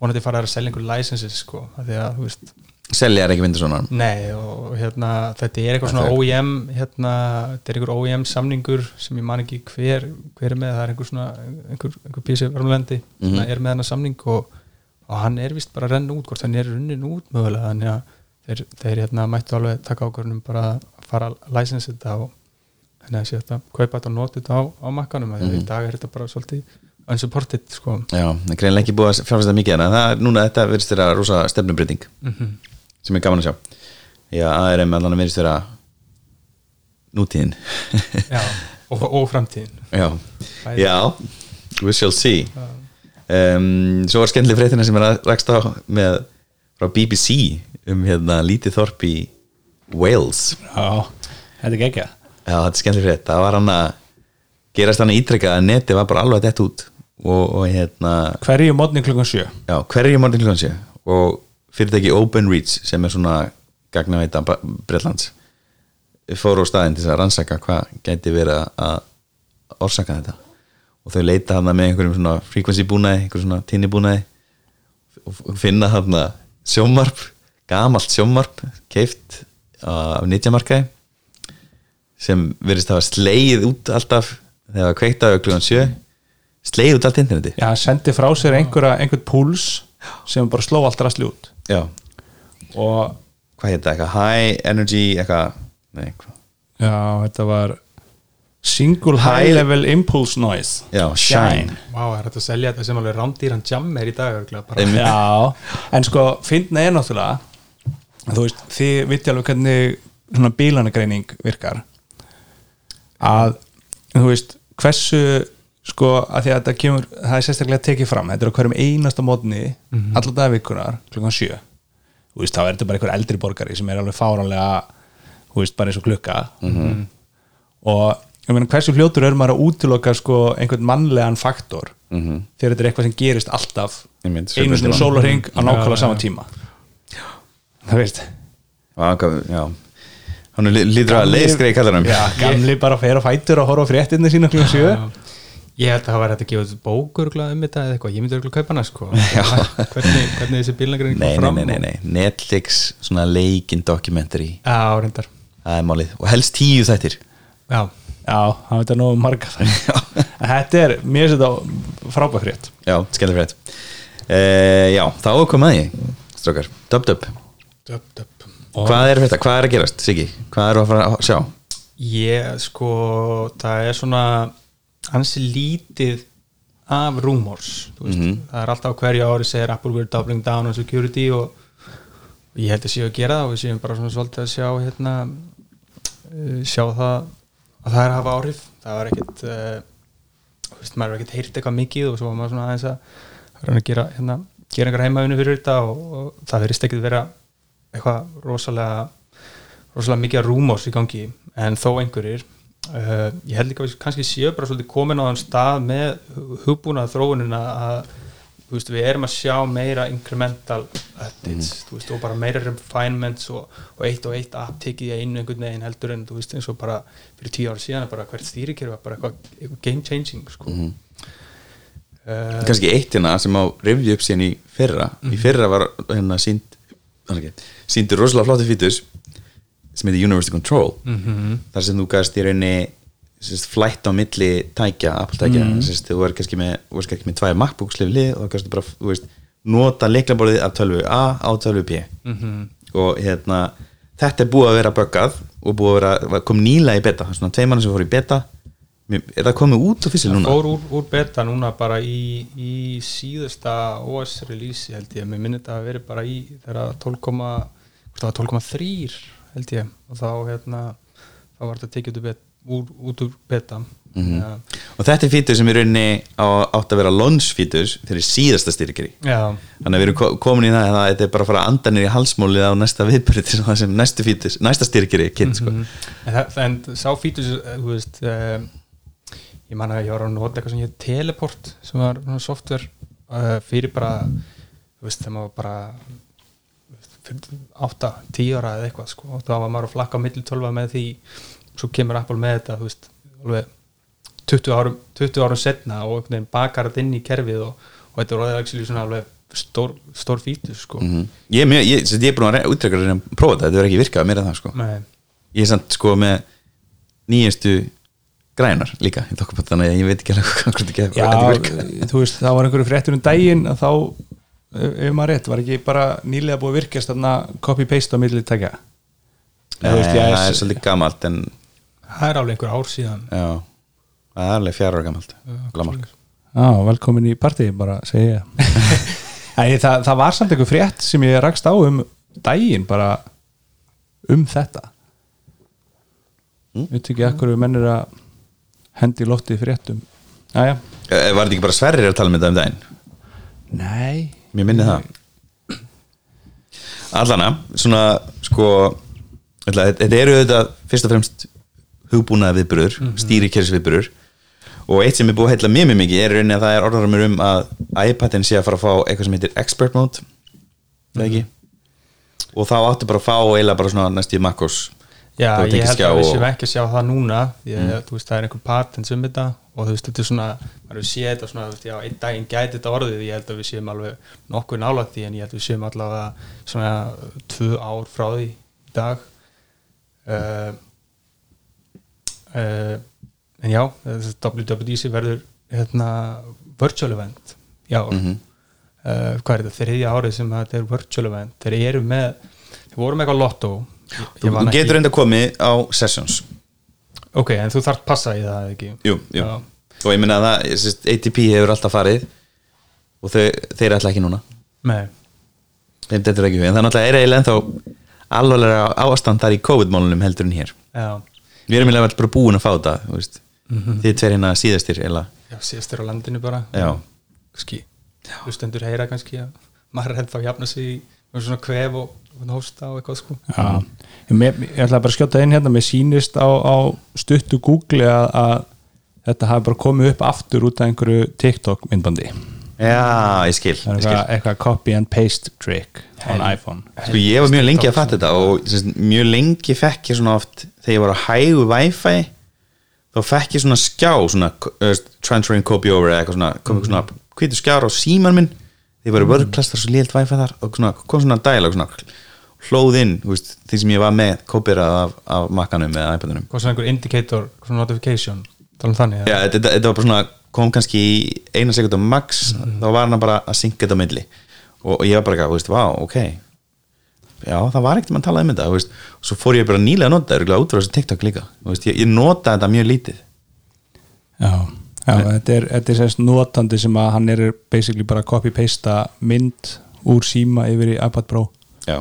vonandi fara að selja einhver licenses sko, af því að þú veist Selja er ekki vindur svona Nei og hérna þetta er eitthvað svona OEM hérna, þetta er einhver OEM samningur sem ég man ekki hver, hver er með það er einhver svona, einhver, einhver písi verðlulendi mm Mhm. er með hennar samning og, og hann er vist bara að renna út hvort hann er runnin út mögulega þannig að þeir, þeir hérna mættu alveg taka ákvörnum bara að fara að license þetta og þannig að þetta kaupa þetta og nota þetta á, á makkanum mm Mhm. í dag er þetta bara svolítið unsupported sko. Já, það er greinlega ekki búið að fjárfæsta mikið en það er núna þetta verðist þeirra rosa stefnubrytting Mhm. Sem er gaman að sjá. Já, ARM allan að verðist þeirra nútíðin. Já, og, og framtíðin. Já, já we shall see. Um, Svo var skemmtileg fréttina sem er að rakst á með frá BBC um hérna lítið þorp í Wales. Já, þetta er gekkja Já, þetta er skemmtileg frétt. Það var hann að gerast hann ítrekka að neti var bara alveg dett út og, og hérna Hverju mótni klukkan sjö? Já, hverju morgun klukkan sé og fyrirtæki OpenReach sem er svona gagnaveita Breitlands fóru á staðinn til þess að rannsaka hvað gæti verið að- að orsaka þetta. Og þau leita hann með einhverjum svona frequency búnaði, einhverjum svona tinni búnaði og finna hann sjómarp, gamalt sjómarp keift af nýtjamarkaði sem verðist hafa sleið út alltaf þegar það kveikta á klukkan sjö sleið út allt interneti Já, sendi frá sér einhverja, einhvern púls sem bara sló allt rastli út Já, og hvað heit það, eitthvað high energy eitthvað, nei, hvað já, þetta var Single High High- Level Impulse Noise. Já, shine. Vá, er þetta að selja þetta sem alveg rándýran jammer í dag. Já, en sko, fyndna er náttúrulega þú veist, þið viti alveg hvernig svona bílanagreining virkar. Að þú veist, hversu sko, að því að þetta kemur það er sérstaklega tekið fram, þetta er á hverjum einasta mótni, mm -hmm. allar dagvikunar klukkan sjö, þú veist, þá er þetta bara einhver eldri borgari sem er alveg fáranlega þú veist, bara eins og klukka -hmm. og ég meina, hversu fljótur er maður að útiloka sko einhvern mannlegan faktor -hmm. þegar þetta er eitthvað sem gerist alltaf einu svona svipað. sólarring á nákvæmlega Já, sama já. tíma það veist Já, já hann er lítur að leiðskreið kallar hann já, gamli bara fer á fætur og horfa fréttinni sína klukkan sjö Já. Ég held að það var hægt að gefa þetta bókur um þetta eða eitthvað, ég myndi örgulega kaupa hana sko. hvernig, hvernig þessi bílnagreining nei, kom nei, fram nei, nei, nei, Netflix svona leikin documentary. Já, reyndar. Það er málið, og helst tíu þættir. Já, já, það veit að nú marga það En þetta er, mér finnst þetta frábæð frétt. Já, skemmtileg frétt. Uh, já, þá að ég strókar, dub dub. Döp, döp hvað er þetta, hvað er að gerast, Siggi? Hvað er að fara að sjá? Ég, sko, það er svona ansi lítið af rumors þú veist, það er alltaf hverju ári segir Apple we're doubling down on security og, og ég held að séu að gera það og við séum bara svona svolítið að sjá hérna, uh, sjá það að það er að hafa áhrif. Það var ekkit uh, veist, maður er ekkit heyrt eitthvað mikið og svo var maður svona aðeins að að gera hérna, gera einhver heimaðinu fyrir þetta og, og það verðist ekkit vera eitthvað rosalega rosalega mikið rúmós í gangi. En þó einhverjir uh, ég held líka að við kannski séu bara svolítið komin á þann stað með hugbúna þróunina að veist, við erum að sjá meira incremental updates þú veist, og bara meira refinements og, og eitt og eitt app tekið í einu einhvern veginn heldur en veist eins og bara fyrir tíu ára síðan bara hvert stýrikerfi var bara eitthvað, eitthvað game changing sko. mm kannski eitt hérna sem á revju upp síðan í fyrra. Í fyrra var hérna sínd síndur rosalega flótti fítus sem heitir University Control þar sem þú gæst í rauninni sérst, flætt á milli tækja, Apple tækja mm. sérst, þú er kannski með, með tvær MacBooks lifli og þú kannski bara, þú veist nota leiklaborðið af 12 A á 12 B. Og hérna þetta er búið að vera böggað og búið að vera, kom nýla í beta svona tvei mann sem fór í beta. Er það komið út og fyrst það núna? fór úr, úr beta núna bara í, í síðasta OS release held ég, mér minnir þetta að veri bara í þegar 12, hvort það var 12,3 held ég. Og þá hérna þá var þetta tekið bet, úr, út úr beta Mhm. ja, og þetta er fítur sem í rauninni á, átt að vera launch fítur fyrir síðasta styrkiri já, þannig að við erum ko- komin í það að þetta er bara að fara að anda í halsmólið á næsta viðbyrði til það sem næstu fítur, næsta styrkiri kynnt sko. en, það, en sá fítus þú veist um, ég man að ég var að nota eitthvað sem hér teleport sem var svona software uh, fyrir bara þú veist, maður var bara 8, 10 ára eða eitthvað sko, og þá var maður að flakka á milli 12 með því, svo kemur Apple með þetta veist, alveg 20 árum, 20 árum setna og bakar þetta inn í kerfið og, og þetta er actually svona alveg stór, stór fítus sko. mm ég, mjög- ég, sem sagt, ég er búin að útrekka að prófa þetta, þetta verður ekki virkað mér en það sko. Ég er samt sko með nýjastu grænar líka þannig að ég veit ekki alveg hvað þetta ekki virkað þú veist, það var einhverju fréttur um daginn að þá, ef maður rétt var ekki bara nýlega búið þarna copy-paste á milli tækja Nei, það er svolítið gamalt en það er alveg einhver ár síðan. Já, það er alveg fjara ára gamalt Lamarck Já, velkomin í partí, bara segja Æ, það, það var samt einhver frétt sem ég rakst á um daginn bara um þetta. Mm. Veit ekki ekkur við mennir að hendi í fréttum. Jæja, Eh, Var þetta ekki bara Sverrir að tala með þetta um daginn? nei Mér minni það Allana, svona sko ætla, þetta eru þetta fyrst og fremst hugbúnaða viðburður, mm -hmm. stýrikerfis viðburður og eitt sem er búið að heilla mjög mjög mikið er í rauninni að það er orðarumur um að iPadin sé að fara að fá eitthvað sem heitir expert mode mm -hmm. og þá áttu bara að fá eiginlega bara svona næstíð makkos Já, ég held að við séum ekki að sjá það núna ég, þú veist, það er einhver patent um þetta og þú veist, þetta er svona, maður við séð þetta svona, þú veist, já, einn daginn gæti þetta orðið ég held að við séum alveg nokkuð nálægt því en ég held að við séum allavega svona tvö ár frá því dag. Uh, uh, en já WWDC verður hérna, virtual event já, mm uh, hvað er þetta, þriðja árið sem þetta er virtual event, þeir eru með þeir voru með eitthvað lotto Þú ekki- getur enda komið á sessions. Ok, en þú þarf passa í það ekki? Jú, jú. Já. og ég minna að það, ég sést, ATP hefur alltaf farið og þau, þeir ætla ekki núna. Nei, þeim þetta er ekki við, en það er náttúrulega er eiginlega ennþá alvarlega ástand þar í COVID-málunum heldur en hér. Já, við erum eiginlega bara búin að fá þetta þú veist. þið tver hérna síðastir eiginlega já síðast er á landinu bara. Já. Kanski, þú stendur heyra kannski að maður er ennþá að jafna sig í með svona kvef og, og hósta og eitthvað sko. Já, ég, ég ætla bara að skjóta inn hérna. Mér sýnist á, á stuttu Google að, að þetta hafi bara komið upp aftur út af einhverju TikTok myndbandi. Já, ég skil, það er ég skil. eitthvað, eitthvað copy and paste trick on iPhone. Sko, ég var mjög lengi að fatta þetta og sérst, mjög lengi fekk ég svona oft þegar ég var á hægu Wi-Fi þá fekk ég svona skjá svona, uh, transferring copy over eða eitthvað svona, kom eitthvað svona hvítu skjár á síman minn í WordPress þar svo lélt Wi-Fi þar og svona, kom svona dialog svona, hlóð inn, veist, því sem ég var með kopirað af, af makkanum eða iPadunum. Hvað svona einhver indicator, svona notification tala um þannig Já, þetta, þetta var bara svona kom kannski í eina sekund max þá var hann bara að synka þetta á milli. Og, og ég var bara, þú veist, vá, ok. Já, það var ekkert mann að tala um þetta veist, og svo fór ég bara nýlega að nota þetta örugglega út frá þessu TikTok líka, veist, ég, ég nota þetta mjög lítið. Já, já. Þetta er, þetta er sérst notandi sem að hann er basically bara copy-pasta mynd úr síma yfir í iPad Pro. Já,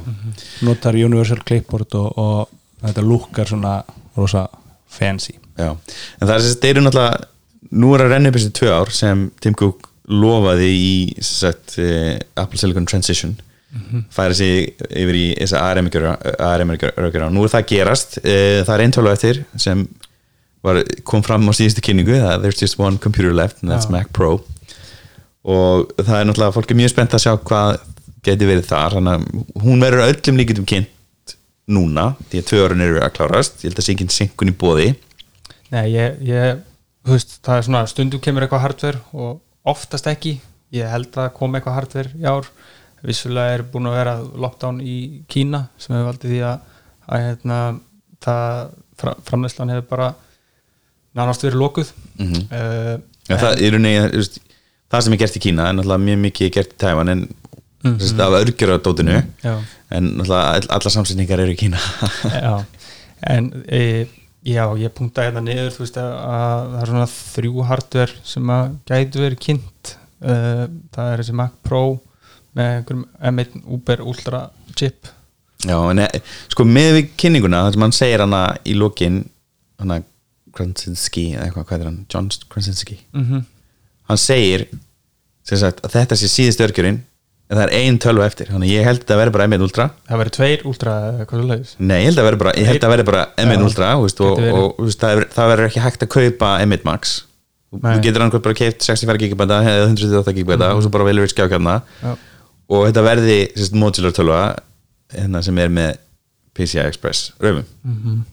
notar Universal Clipboard og, og þetta lukkar svona rosa fancy. Já, en það er að þeir eru náttúrulega nú er að renna upp þessi tvö ár sem Tim Cook lofaði í sagt, eh, Apple Silicon Transition. Færa sig yfir í þessa ARM-örgjara nú er það að gerast. Eh, það er eintölu eftir sem var, kom fram á síðustu kynningu er there's just one computer left and that's Já. Mac Pro. Og það er náttúrulega fólk er mjög spennt að sjá hvað geti verið þar að hún verður öllum líkitum kynnt núna, því að tvö orðin eru að klárast. Ég held að sé ekki senkun í bóði Nei, ég, ég veist, það er svona stundum kemur eitthvað hardware og oftast ekki. Ég held að kom eitthvað hardware í ár. Vissulega er búin að vera lockdown í Kína sem hefur valdið því að, að hérna, það fra, framleyslan hefur bara nánast verið lokuð mm. -hmm. ja, það, í rauninni, þú veist, það sem er gert í Kína er náttúrulega mjög mikið gert í Tævan en mm -hmm. af örgjara dótinu Já. en náttúrulega all, allar samsetningar eru í Kína já, en e, já, ég punkta hérna niður þú veist að, að það er svona þrjú hardware sem að gætu verið kynnt uh, það er þessi Mac Pro með einhverjum M1 Uber Ultra chip Já, en e, sko með við kynninguna þar sem hann segir hana í lokin hana Krasinski eða eitthvað, hvað er hann, John Krasinski. Mm -hmm. hann segir sem sagt, að þetta sé síðust örgjurinn en það er ein tölva eftir, þannig ég held að það verði bara M1 Ultra. Það verið tveir Ultra hvað þú leiðis Nei, ég held að verði bara, að bara M1 Já, Ultra þú veist, og, og þú veist, það, er, það verður ekki hægt að kaupa M1 Max. Þú getur hann bara keift 64 gigabæta eða 128 gigabæta og svo bara velur við skjákjarna. Já. og þetta verði sérst, modular tölva hérna sem er með PCI Express röfum Mhm.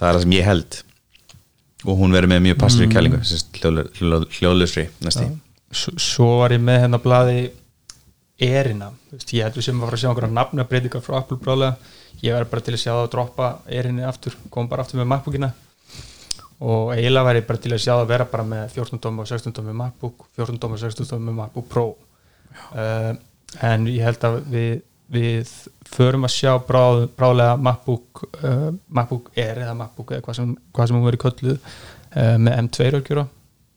það er það sem ég held og hún verður með mjög passri mm. kælingu hljóðlusri S svo var ég með hérna blaði erina, Þú veist, ég heldur sem að fara að sjá einhverja nafnabreitingar frá Apple bráðlega. Ég verður bara til að sjá það að droppa erinni aftur, kom bara aftur með MacBookina. Og eiginlega ég bara til að sjá það að vera bara með 14 dóm og 16 dóm með MacBook 14 dóm og 16 dóm með MacBook Pro. Uh, en ég held að við við förum að sjá bráð, bráðlega MacBook, uh, MacBook Air eða MacBook eða hvað sem, hvað sem hún verið kölluð uh, með M2 örgjöra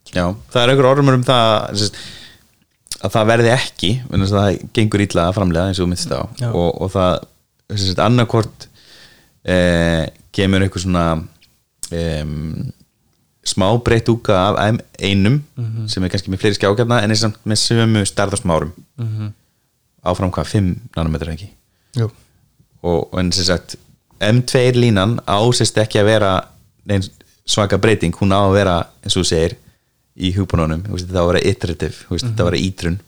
Já, það er einhver orðumur um það að það verði ekki vegna þess að það gengur illa að framlega eins og þú minnst á. Og, og það annarkvort eh, kemur einhver svona eh, smá breytt úka af einum sem er kannski með fleiri skjákjarna en er samt með sömu starðarsmárum mm -hmm. Áfram hvað, 5 nanometrar ekki? Jú. og, en sem sagt M2 línan ásist ekki að vera svaka breyting, hún á að vera eins og þú segir í hugbúnunum þetta á að vera iterative, þú veist, þetta á að vera ítrun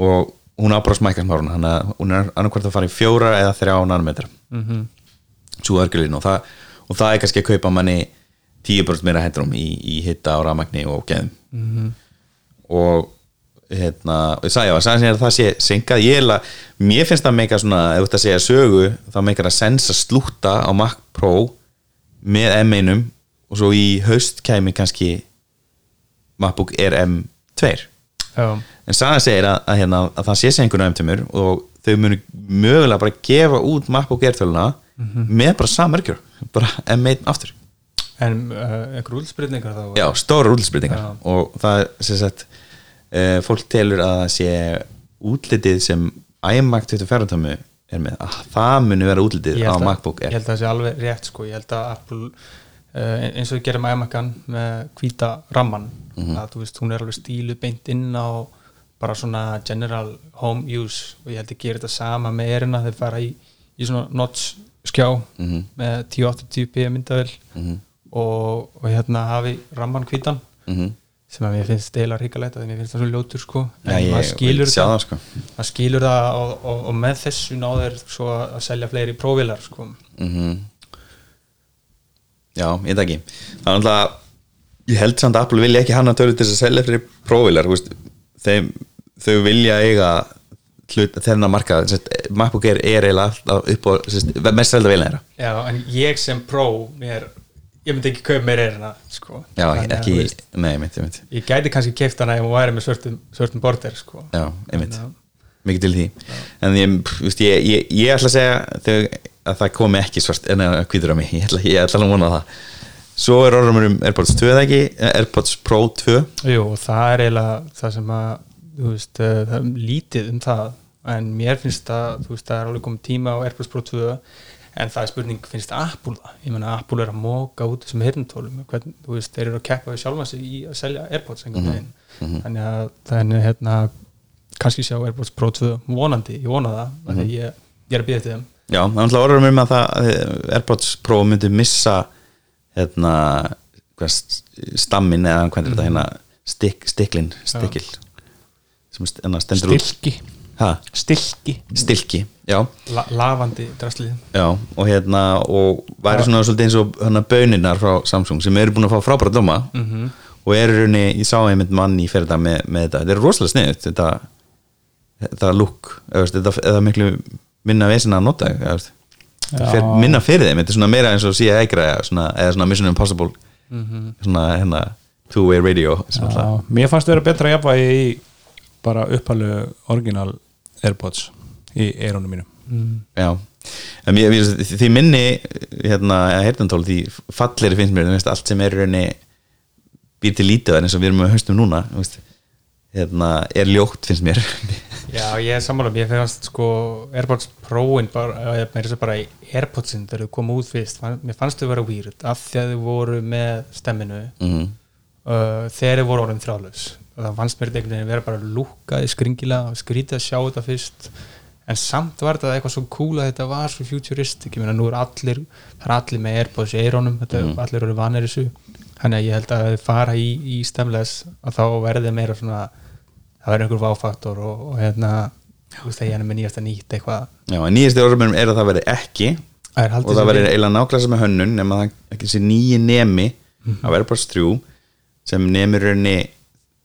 og hún á bara smárun þannig að hún er annarkvært að fara í fjóra eða þrjá nanometra. Mm -hmm. svo örgjulín og það, og það er kannski að kaupa manni 10% meira hendrum í, í hitta á rafmagni og geðum. Og hérna, og ég sagði að það sé syngað, ég er að, mér finnst það meika svona, ef þú ert að segja sögu þá meikar að sensa slúta á Mac Pro með M1 og svo í haust kæmi kannski MacBook Air M2 Já. en sagði segir að, að, hérna, að það sé sengun á M2 og þau munu mögulega bara gefa út MacBook Air töluna með bara samörgjur, bara M1 aftur. En uh, einhver úlsbreytningar þá Já, stóra útlitsbreytingar Já. og það er sem sagt uh, fólk telur að það sé útlitið sem iMac 24 tómu er með, að það muni vera útlitið Ég á MacBook ég Air held að það sé alveg rétt sko ég held að Apple uh, eins og við gerum iMac-an með hvíta ramman Mhm. að þú veist hún er alveg stílu beint inn á bara svona general home use og ég held að gera þetta sama með erina þeir fara í, í svona notch skjá Mhm. með 1080p myndavel og, og hérna hafi ramman hvítan Mhm. Sem að mér finnst eiginlega ríkalegt að mér finnst það svo ljótur sko. En ég maður skilur það sko. maður skilur það og, og, og með þessu náður svo að selja fleiri prófilar sko. mm Já, ég veit ekki. Það er alltaf, ég held samt að Apple vilja ekki hanna tölu til þess að selja fyrir prófilar þeim, þau vilja eiga hlut, þennan marka MacBook Air er eiginlega upp á mest selda velina þeirra. Já, en ég sem pró mér, ég myndi ekki kaupa mér erina sko. Já, Þannig að, ekki, veist, nei, mitt, mitt ég gæti kannski keift hana ef hún væri með svörtum, svörtum border sko. Já, Þannig að- mikið til því. En ég, veist, ég, ég, ég ætla að segja þegar, að það komi ekki svart en að hvítur á mig, ég ætla, ég ætla að vona það. Svo er orðumur um Airpods 2 eða ekki, Airpods Pro 2 Jú, það er eiginlega það sem að veist, uh, það er lítið um það. En mér finnst veist, það er alveg komið tíma á AirPods Pro 2 en það er spurning, finnst Apple það? Ég meina, Apple er að móka út þessum hirntólum, þú veist, þeir eru að keppa við sjálfa sig í að selja AirPods einhvern veginn, þannig að það er hérna, kannski sjá AirPods Pro 2 vonandi, ég vona það, mm -hmm. ég, ég er að býða til þeim. Já, það er alltaf orðum um að það að Airpods Pro myndi missa hérna stammin eða hvernig þetta hérna stik, stiklin, stikil. Sem st- hérna stendur út. Stilki ha, Stilki. Stilki, já. La lavandi draslið. Já, og hérna og væri svona svolítið eins og hérna böninnar frá Samsung sem eru búin að fá frábæra dóma. -hmm. og eru raunni, ég sá einmitt mann í þetta með, með þetta, þetta er rosalega sniðut þetta, þetta look eða, veist, þetta, eða miklu minna vesen að nota fer minna fyrir þeim, þetta er svona meira eins og síða eigra svona, eða svona Mission Impossible svona hérna two-way radio sem alltaf, Já, Mér fannst vera betra jafnvægi í bara uppalu orginal Airpods í eirónum mínum. Já. En mér, mér, því minni hérna, heyrnantól, því falleri finnst mér þú veist, allt sem er í rauninni býr til lítið eins og við erum með haustum núna þú veist, hérna, er ljótt finnst mér. Já, ég er sammála, ég finnst sko Airpods Pro-in bara, eða að bara í Airpodsin þegar þau komu út fyrst mér fannst þau vera weird af því að þau voru með stemminu mm uh, þegar þau voru orðin þrálaus og það fannst mér þetta einhvern veginn vera bara lúkaði skringilega og skrítið að sjá þetta fyrst. En samt var þetta eitthvað svo cool að þetta var svo futuristic, ég meina nú er allir það er allir með Airpods í eirónum mm. allir eru vanir þessu. Þannig að ég held að fara í, í stemles að þá verði meira svona það verður einhver váfaktor og, og hérna þú veist að ég er með nýjast að nýtt eitthvað. Já, en nýjastu orðum er að það verði ekki. Er og það verði eiginlega nákvæmlega sem með hönnun nema það ekki sé nýji nemi á Airpods 3 sem nemur rauninni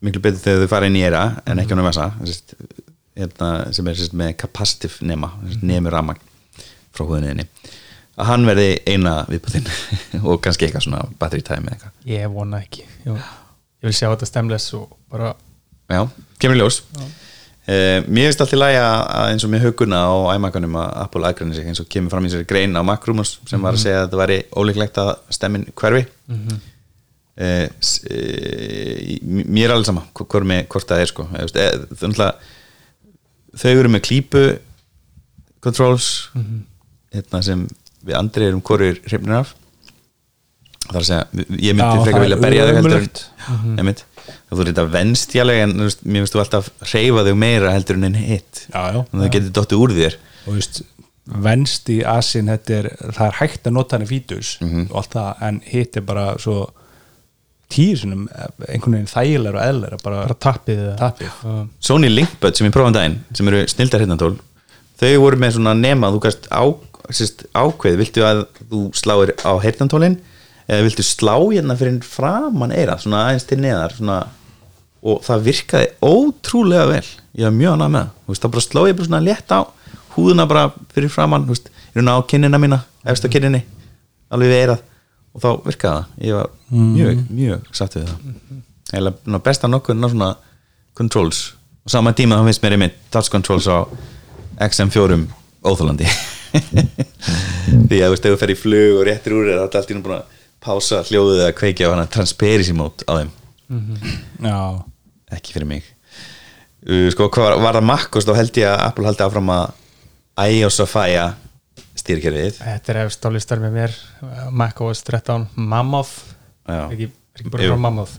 miklu betur þegar þau fara inn í eira en ekki ánum þessa sérst, hérna, sem er með capacitive nema sérst, nemur ramagn frá húðinni. Að hann verði eina viðbúðinn og kannski eitthvað svona battery time eða eitthvað. Ég vona ekki ég, ég vil sjá þetta stemles og bara já, kemur ljós. Uh, mér finnst allt í lagi að að eins og með huguna á æmakanum að Apple aðgræni sig eins og kemur fram í sér grein á Macrumors sem var að segja að þetta væri ólíklegt að stemmin hverfi. Mm mér er alveg sama hv- hvort, með, hvort það er sko. Náttúrulega þau eru með klípu controls hérna, sem við andri erum hvorir hrifnir af. Að segja, ég myndi frekar vilja er berja þau heldur ömurlegt. einmitt, þú er þetta venstjalega en þú veist, mér finnst þú alltaf hreyfa þau meira heldur en en hitt já. og það getur dottið úr þér. Og veist, venst í asin þetta er, það er hægt að nota hann í fítus Mhm. og allt það, en hitt er bara svo tíu sinum einhvern veginn þægilegur og eðlilega bara, bara tappið eða- tappið. Sony Linkbud sem ég prófaði um daginn sem eru snildar hittantól þau voru með svona nema þú gast á, ákveð viltu að þú sláir á hittantólin eða viltu slá hérna fyrir framan eira svona aðeins til neðar svona, og það virkaði ótrúlega vel. Ég var mjög annað með það. Þú veist, þá bara sló ég bara svona létt á húðuna bara fyrir framan þú veist, ég er á kinnina mína á kinninni alveg við eirað og þá virkaði það. Ég var mjög, mjög satt við það. Eða besta nokkuð ná svona controls. Og saman tíma þá finnst mér einmitt touch controls á XM4 óþólandi því að þú veist, ef þú fer í flug og réttir úr er þetta allt í nú búin að pása hljóðið eða kveikja á hana transparency mode á þeim. Já, ekki fyrir mig. Uh, sko, hvað var, var það og þá held ég að Apple haldi áfram að iOS stýrkerfið Þetta er efst á listar með mér. macOS 13 Mammoth. Ekki, ekki bara frá Mammoth?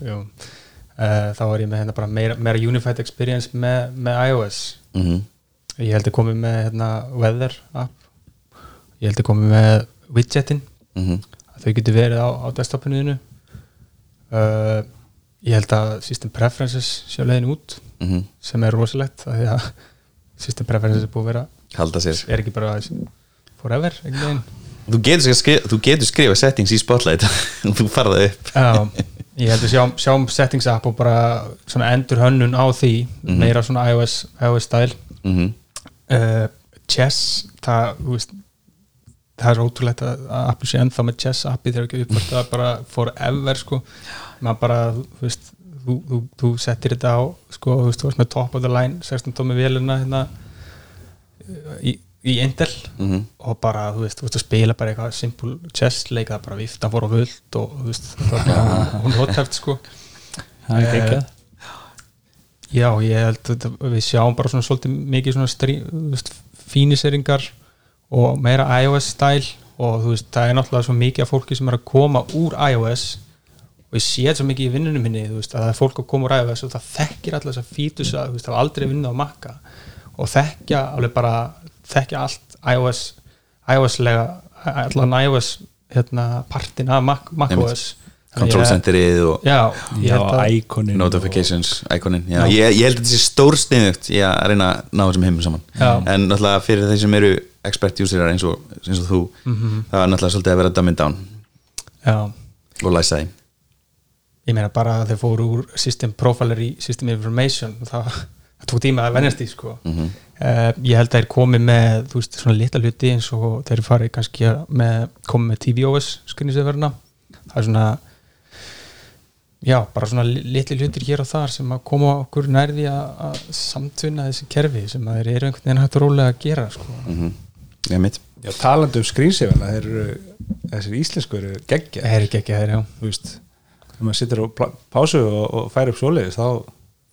Uh, þá er ég með hérna bara meira, meira unified experience með, með iOS. Mm -hmm. ég held að komi með hérna, weather app. Ég held að komi með widgetin. Mm að þau getur verið á, á desktopinu uh, ég held að system preferences leiðin út Mhm. sem er rosalegt því að system preferences er búið að vera halda sér. er ekki bara forever þú getur, skrifa, þú getur skrifa settings í Spotlight. Og þú farða upp. Já, ég held að sjáum, sjáum settings app og bara svona endur hönnun á því meira svona iOS, iOS style. Mm -hmm. uh, Chess það, þú veist, það er ótrúlegt að, Apple sé ennþá með Chess appi þegar ekki uppvart það bara forever sko, bara þú veist, þú, þú, þú settir þetta á sko, þú veist, þú veist með top of the line 16 tómi vélina hérna í, í Intel Mhm. og bara, þú veist, þú veist að spila bara eitthvað simple chess leik, það bara vifta fór á völd og þú veist, hún hóttæft sko. Það er ekki Já, ég held við sjáum bara svona svolítið mikið svona strí, þú veist, fíniseringar og meira iOS stæl og þú veist, það er náttúrulega svo mikið af fólki sem er að koma úr iOS og ég sé þetta svo mikið í vinnunum minni þú veist, að það er fólk að koma úr iOS og það þekkir alltaf þess að fítus að, þú veist, það var aldrei vinnað á Maca og þekkja alveg bara þekkja allt iOS iOS-lega, allan iOS hérna, partin af Mac, macOS control ég- centerið og Já, ég já, íkonin notifications íkonin, já, ég, ég held að þetta sé stór sniðugt í að reyna að ná þessum heimum saman. Já. en náttúrulega fyrir þeir sem eru expert userar eins og, eins og þú Mhm. það er náttúrulega svolítið að vera dumbing down. Já, og læsa því ég meina bara að þeir fóru úr system profiler í system information það, það tók tíma að venjast í sko. Mhm. uh, ég held að þeir komi með þú veist svona litla hluti eins og þeir fari kannski með, komi með tvOS skunnisöfverna það er svona já, bara svona li- litli hlutir hér og þar sem að koma okkur nærði að, að samtvinna þessi kerfi sem að þeir eru einhvern veginn hægt rólega að gera sko. mm ég mitt já, talandi um skrýnsefina þeir eru, þessir íslensku eru geggja það er ekki ekki þeir, já þú veist, þegar maður sittur á pásu og, og fær upp svoleiðis þá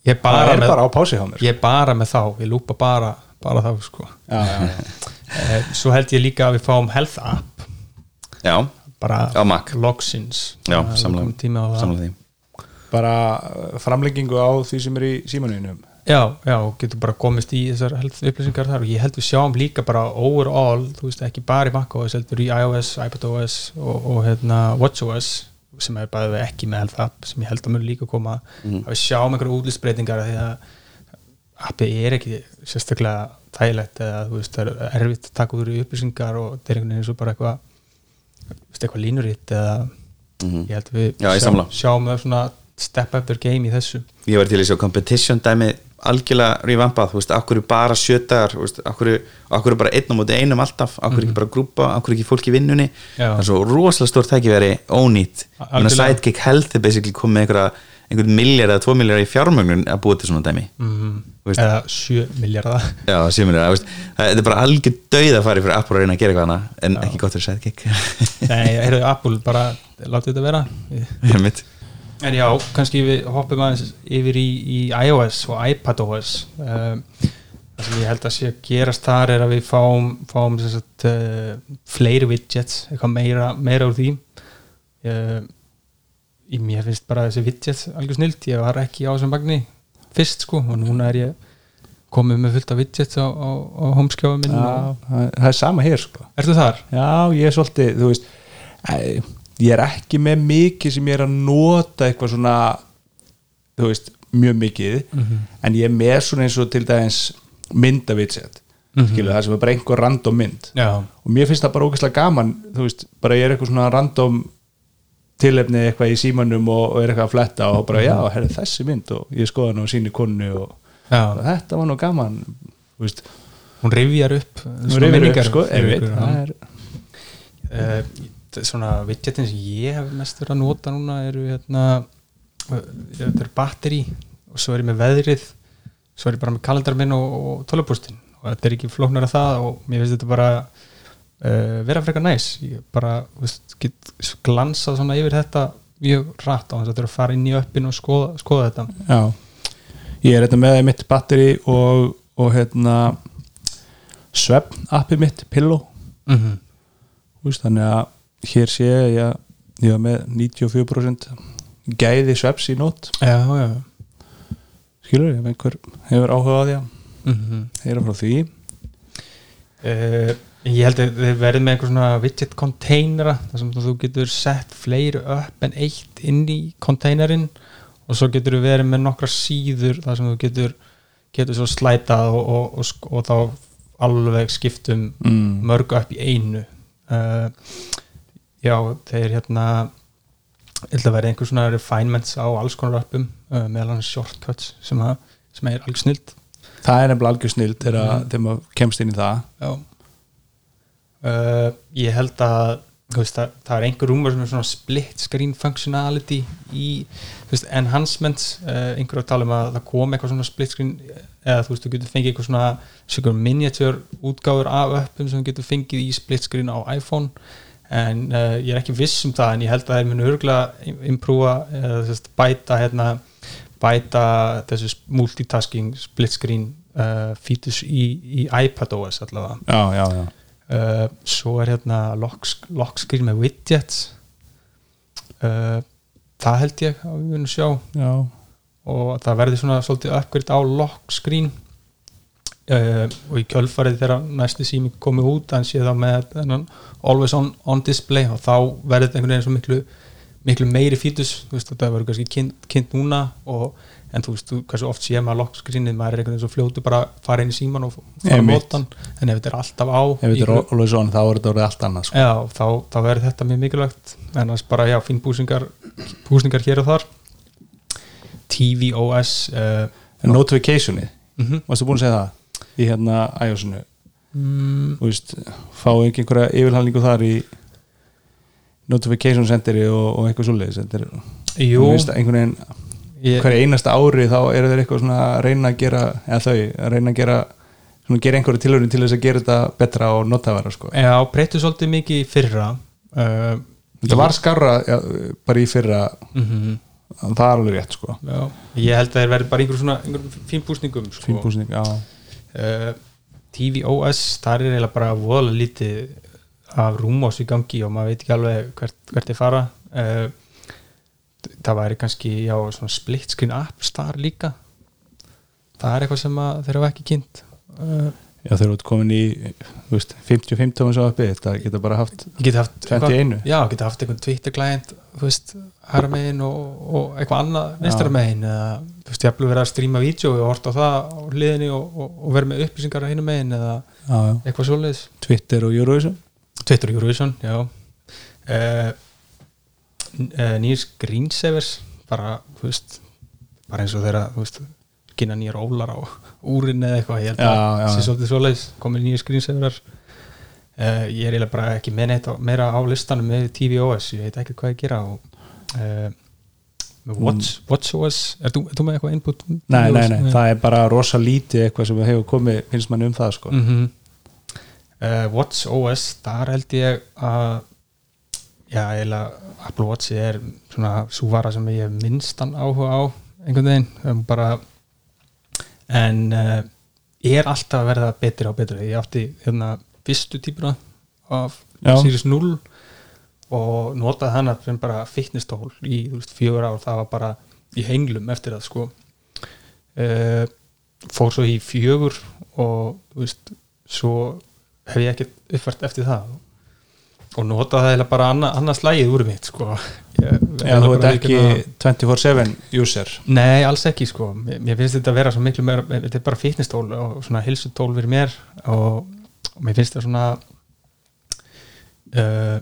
ég það bara, er með, bara á pásu hjá mér ég er bara með þá, ég lúpa bara bara þá sko. Já, já, já. Eh, svo held ég líka að við fáum health app. Já, bara Á Mac. logsins. Samlega bara uh, framlengingu á því sem er í símanuðinum já, já, og getur bara komist í þessar health upplýsingar þar. Og ég held við sjáum líka bara overall, þú veist ekki bara í macOS heldur í iOS, iPadOS og, og hérna WatchOS sem er bara ekki með health app sem ég held að mun líka koma. Að við sjáum einhverju útlýsbreytingar því að appið er ekki sérstaklega þægilegt eða þú veist, það er erfitt að taka úr í upplýsingar og það er einhvern veginn eins og bara eitthvað eitthvað línuritt eða ég held að við Já, ég sjáum, það svona step up their game í þessu. Ég var til að sjá competition dæmi algjörlega revampað, þú veist, akkur bara sjötagar, þú veist, akkur, akkur bara einn á móti einum alltaf, akkur ekki bara grúpa akkur ekki fólk í vinnunni, Já. það er svo rosalega stórt tækiveri ónýtt, þannig að. Sidekick Health er basically komið einhverja einhvern miljard eða tvo miljard í fjármögnun að búa til svona dæmi. Mm, eða 7 miljardar já, sjö miljard, það er bara algjör döið að fara fyrir Apple að reyna að gera eitthvað hana en ekki gott fyrir sidekick. Nei, heyrðu, Apple bara látið þetta vera. En já, kannski við hoppum aðeins yfir í, í iOS og iPadOS um, það sem ég held að sé að gerast þar er að við fáum, fáum sagt, uh, fleiri widgets eitthvað meira, meira úr því. Uh, í mér finnst bara þessi widgets algjör snilt, ég var ekki á þessum bagni fyrst sko og núna er ég komið með fullt af widgets á, á, á homeskjáðu minn Já, það það er sama hér sko. Ertu þar? Já, ég er svolítið, þú veist æ, ég er ekki með mikið sem ég er að nota eitthvað svona þú veist, mjög mikið en ég er með svona eins og til dæmis myndavitsett mm -hmm. það sem er bara einhver random mynd. Já, og mér finnst það bara ógeðslega gaman þú veist, bara ég er eitthvað svona random tilefni eitthvað í símanum og, og er eitthvað að fletta og bara, já, herri þessi mynd og ég skoða hann á síni konu og, og þetta var nú gaman veist, hún rifjar upp nú svona rifjar upp, sko, það er uh, svona widgetin sem ég hef mest verið að nota núna eru hérna uh, þetta er batteri og svo er ég með veðrið svo er ég bara með kalendar minn og, og tölupústin og þetta er ekki flóknar að það og mér finnst þetta bara uh, vera frekar næs. Ég bara veist, get glansað svona yfir þetta mjög rætt á þess að þetta er að fara inn í öppin og skoða, skoða þetta. Já, ég er þetta með mitt batteri og, og hérna svefn appi mitt, Pillow. Mm -hmm. Þannig að hér sé ég að ég var með 94% gæði svefs í nót já, já skilur, ef einhver hefur áhuga á því að mm -hmm. heyra frá því Uh, ég held að þið verðum með einhver svona widget containera þar sem þú getur sett fleiri upp en eitt inn í containerinn og svo getur þú verið með nokkra síður þar sem þú getur getur svo slætað og, og, og, og þá alveg skiptum mm. mörg upp í einu uh, já, þeir hérna held að verði einhver svona refinements á alls konar uppum uh, meðal hann shortcuts sem, að, sem er alveg snilt það er nefnilega algjör snill þegar þegar maður kemst inn í það. Uh, Ég held að veist, það, það er einhver rúmur sem er svona split screen functionality í veist, enhancements. Uh, einhver að tala um að það kom eitthvað svona split screen eða þú veist, þú getur fengið eitthvað svona miniature útgáfur af uppum sem þú getur fengið í split screen á iPhone en uh, ég er ekki viss um það en ég held að það er muni örgulega imprúa veist, bæta hérna bæta þessu multitasking split screen uh, features í, í iPadOS allavega. Já, já, já. Uh, svo er hérna lock, lock screen með widgets. Uh, það held ég að við munum sjá. Já, og það verði svona svolítið upgrade á lock screen uh, og í kjölfarið þegar næsti sími komið út en sé þá með þennan always on, on display og þá verður þetta einhvern veginn svo miklu miklu meiri fítus, veist þetta verður kannski kynnt, kynnt núna og en þú veist, þú, hversu oft sé maður lock screenið maður er einhvern veginn svo fljótu bara fara inn í síman og fara hann. En ef þetta er alltaf á alveg svona þá er þetta orðið allt annað sko. Já, þá, þá verður þetta mjög mikilvægt. En annars bara, já, fín búsningar búsningar hér og þar. TVOS uh, en notificationið, mm varstu búin að segja það í hérna iOS-unu mm, þú veist, fáu ekki einhverja yfirhalningu þar í notification centeri og, og eitthvað svoleiðis þetta er, Jú, veist, veginn ég, hverja einasta ári þá eru þeir eitthvað svona að reyna að gera, eða þau að reyna að gera svona gera einhverju tilhörun til þess að gera þetta betra og notavera sko. já, breyttu svolítið mikið í fyrra uh, þetta var skarra já, bara í fyrra mm það er alveg rétt sko. já, ég held að þeir verður bara einhver svona einhver fín búsningum sko. fínbúsning, já uh, TVOS, það er eiginlega bara voðalega lítið af rúmós í gangi og maður veit ekki alveg hvert, hvert er fara. Uh, það væri kannski já, svona split screen apps þar líka. Það er eitthvað sem þeir hafa ekki kynnt. Uh, já þeir eru komin í þú veist, 50-50 tóma svo uppi þetta geta bara haft ég geti haft 21. já, geti haft einhvern Twitter client þú veist, hæra megin og, og eitthvað annað vinstra megin eða þú veist, ég hafði verið að stríma vídeo og horta á það á hliðinni og, og, og verið með upplýsingar á hinu megin eða já, já. eitthvað svoleiðis. Twitter og Eurovision? Twitter og Eurovision, já. Uh, nýjur screensavers bara, þú veist bara eins og þeirra, þú veist kynna nýjar ólar á úrin eða eitthvað ég held Já, að já. sé svolítið svoleiðis. Komið nýjur screensaverar uh, ég er eiginlega bara ekki með neitt á, meira á listanum með TVOS, ég veit ekki hvað ég gera og uh, Watch, WatchOS er þú, er þú með eitthvað input? nei, nei, nei, það er bara rosa lítið eitthvað sem hefur komið, finnst manni um það sko. mm -hmm. uh, WatchOS þar held ég að já, eiginlega Apple Watch er svona svo vara sem ég minnstan áhuga á einhvern veginn um bara en uh, er alltaf að verða betri á betri ég átti hérna fyrstu típuna af. Sirius 0 og notaði hana sem bara fitness-tól í veist, fjögur ár. Það var bara í henglum eftir það sko. Uh, fór svo í fjögur og veist, svo hef ég ekkert uppfært eftir það. Og notaði það bara anna, annars lægið úr mitt sko. Ég, Já, þú ert ekki viðurkenna- 24-7 user? Nei, alls ekki sko. Mér, mér finnst þetta að vera svo miklu meira þetta er bara fitness-tól og svona hilsutól fyrir mér og, og mér finnst það svona uh,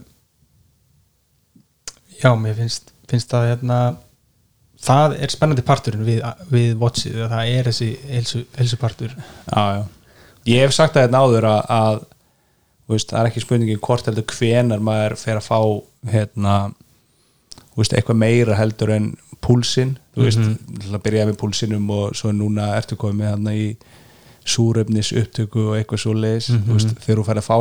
já, mér finnst, finnst það hérna það er spennandi parturinn við, við watchið, að það er þessi hilsu, hilsupartur já, já. ég hef sagt það hérna áður að, að veist, það er ekki spurningi hvort heldur hvenar maður fer að fá hérna veist, eitthvað meira heldur en púlsinn, þú veist, mm -hmm. byrjaði með púlsinnum og svo núna ertu komið með hann í súrefnis upptöku og eitthvað svo leis, þú veist, þegar þú fær að fá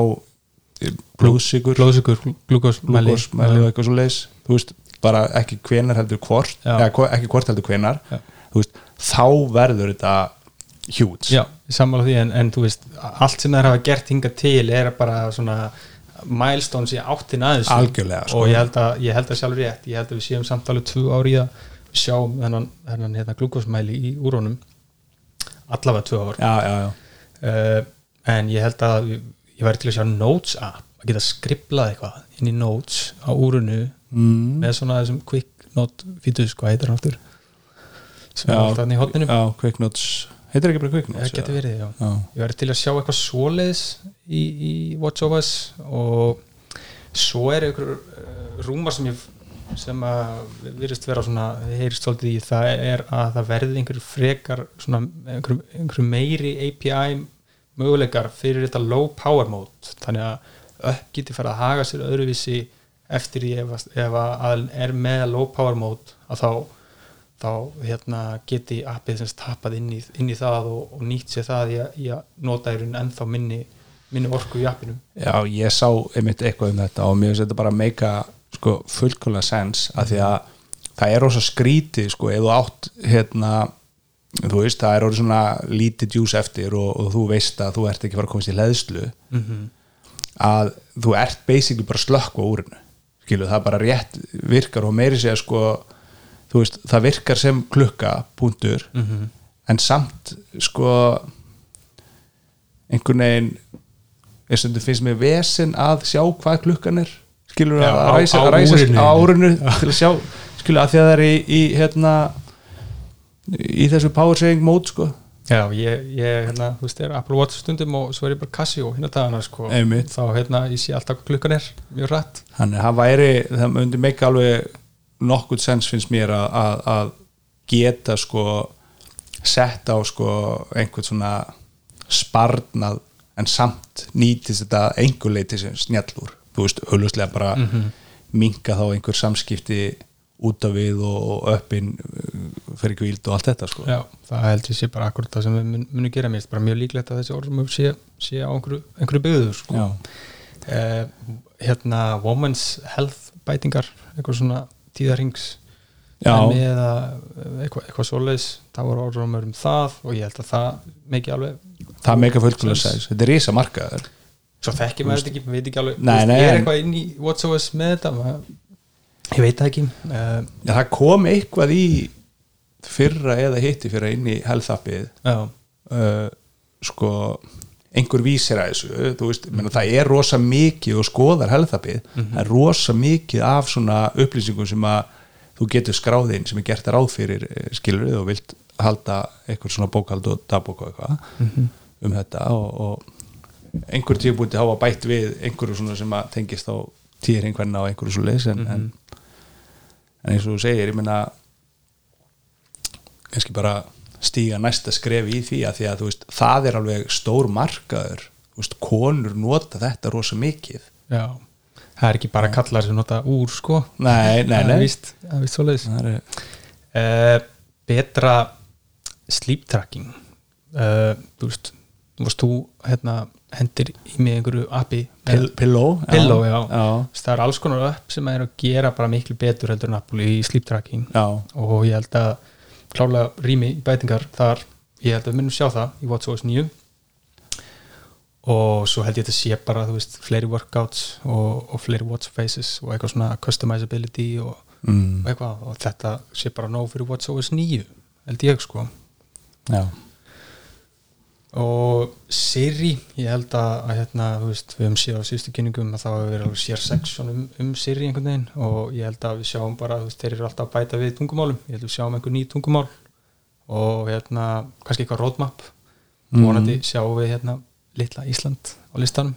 blóðsigur blóðsugur, glúkosmæli og eitthvað svo leis þú veist, bara ekki hvenar heldur hvort eða ekki hvort heldur þú veist, þá verður þetta huge. Já, ég sammála því en, en þú veist, allt sem þær hafa gert hingað til er bara svona milestones í áttin aðeins sko. og ég held, að, ég held að sjálfur rétt ég held að við séum samt alveg tvö ári í að við sjáum þennan, þennan hérna, glúkosmæli í úrónum allavega tvö ár. Já, já, já. uh, en ég held að ég væri til að sjá Notes app að geta skriflað eitthvað inn í Notes á úrunu mm. með svona þessum quick note fítus, hvað heitir hann aftur? Sem er alltaf hann í hotninu já, Quick Notes. Heitir ekki bara Quick Notes? Það getur verið, já. Já. ég væri til að sjá eitthvað svoleiðis í, í WatchOS og svo er einhver uh, rúmar sem ég sem að virðist vera svona heyrist svolítið í það er að það verði einhver frekar svona einhver, einhver meiri API möguleikar fyrir þetta low power mode. Þannig að upp geti fara að haga sér öðruvísi eftir því ef, að- ef að að er með low power mode að þá þá hérna, geti appið sem tapað inn í, inn í það og, og nýtt sér það í að, í að nota í raun ennþá minni, minni orku í appinu Já, ég sá einmitt eitthvað um þetta og mér finnst þetta bara að meika sko, fullkóla sens að því að það er rosa skrítið sko, ef þú átt hérna, þú veist, það er orðið svona lítið djús eftir og, og þú veist að þú ert ekki fara að komast í leðslu Mhm. að þú ert basically bara slökk á úrinu skilu, það bara rétt virkar og meiri segja sko veist, það virkar sem klukka punktur, Mhm. en samt sko einhvern veginn þetta finnst mér vesen að sjá hvað klukkan er. Skilur Já, að ræsa, á ræsa á árinu til að sjá, skilur að því að það er í, í hérna í þessu power saving mode sko Já, ég, ég hérna, þú veist, er Apple Watch stundum og svo er ég bara Casio hérna dagana sko, Einmitt. þá hérna, ég sé alltaf hvað klukkan er mjög rætt Þannig að það væri, það myndi meika alveg nokkuð sens finnst mér að, að, geta sko sett á sko einhvern svona sparnað en samt nýtist þetta einhver leiti sem snjallur þú veist, auðvitað bara mm Mhm. minka þá einhver samskipti út af við og, öppin fyrir kvíld og allt þetta sko. Já, það held ég sé bara akkurat það sem við mun- munum gera. Mér, bara mjög líklegt að þessi orðum sé, sé á einhverju, einhverju byggður sko. Eh, hérna Women's Health bætingar eitthvað svona tíðarings Já. eða eitthvað, eitthvað svoleiðis. Það voru orðumur um það og ég held að það mikið alveg það meika fullkvæmlega Sens. sæs, þetta er risa markaður svo þekki maður þetta ekki, maður veit ekki alveg. Nei, nei, ég er eitthvað inn í WatchOS með þetta? Maður, ég veit það ekki. Uh, Já, það kom eitthvað í fyrra eða hitti fyrra inn í health appið já, uh, sko einhver vísir að þessu veist, menna, það er rosa mikið og skoðar helðabið, það er rosa mikið af svona upplýsingum sem að þú getur skráðinn sem er gert ráð fyrir eh, skilur og vilt halda eitthvað svona bókald og dagbók og eitthvað um þetta og, og einhver tíðbúti hafa bætt við einhverju svona sem að tengist á tíðir einhverna og einhverju svo leys en, en, en eins og þú segir, ég meina kannski bara stíga næsta skref í því að því að þú veist, það er alveg stór markaður. Veist, konur nota þetta rosa mikið. Já. Það er ekki bara kallar sem nota úr sko. Nei, nei, nei. það er víst svoleiðis. Það er, uh, betra sleep tracking. Uh, þú veist þú varst þú hérna hendir í mig einhverju appi Pill, Pillow Pillow, já, já. það er alls konar upp sem er að gera bara miklu betur heldur en Apple í sleep tracking Já. og ég held að klálega rými í bætingar þar, ég held að við munum sjá það í WatchOS 9 og svo held ég að þetta sé bara þú veist, fleiri workouts og, og fleiri watch faces og eitthvað svona customizability og, Mm. og eitthvað og þetta sé bara nóg fyrir WatchOS 9 held ég sko Já. Og Siri, ég held að, að hérna, þú veist, við höfum séð á síðustu kynningum að það hafa verið alveg sér section um, um Siri einhvern veginn. Og ég held að við sjáum bara, þú veist, þeir eru alltaf að bæta við tungumálum, ég held að við sjáum einhver ný tungumál. Og hérna, kannski eitthvað roadmap, Mhm. vonandi sjáum við hérna litla Ísland á listanum.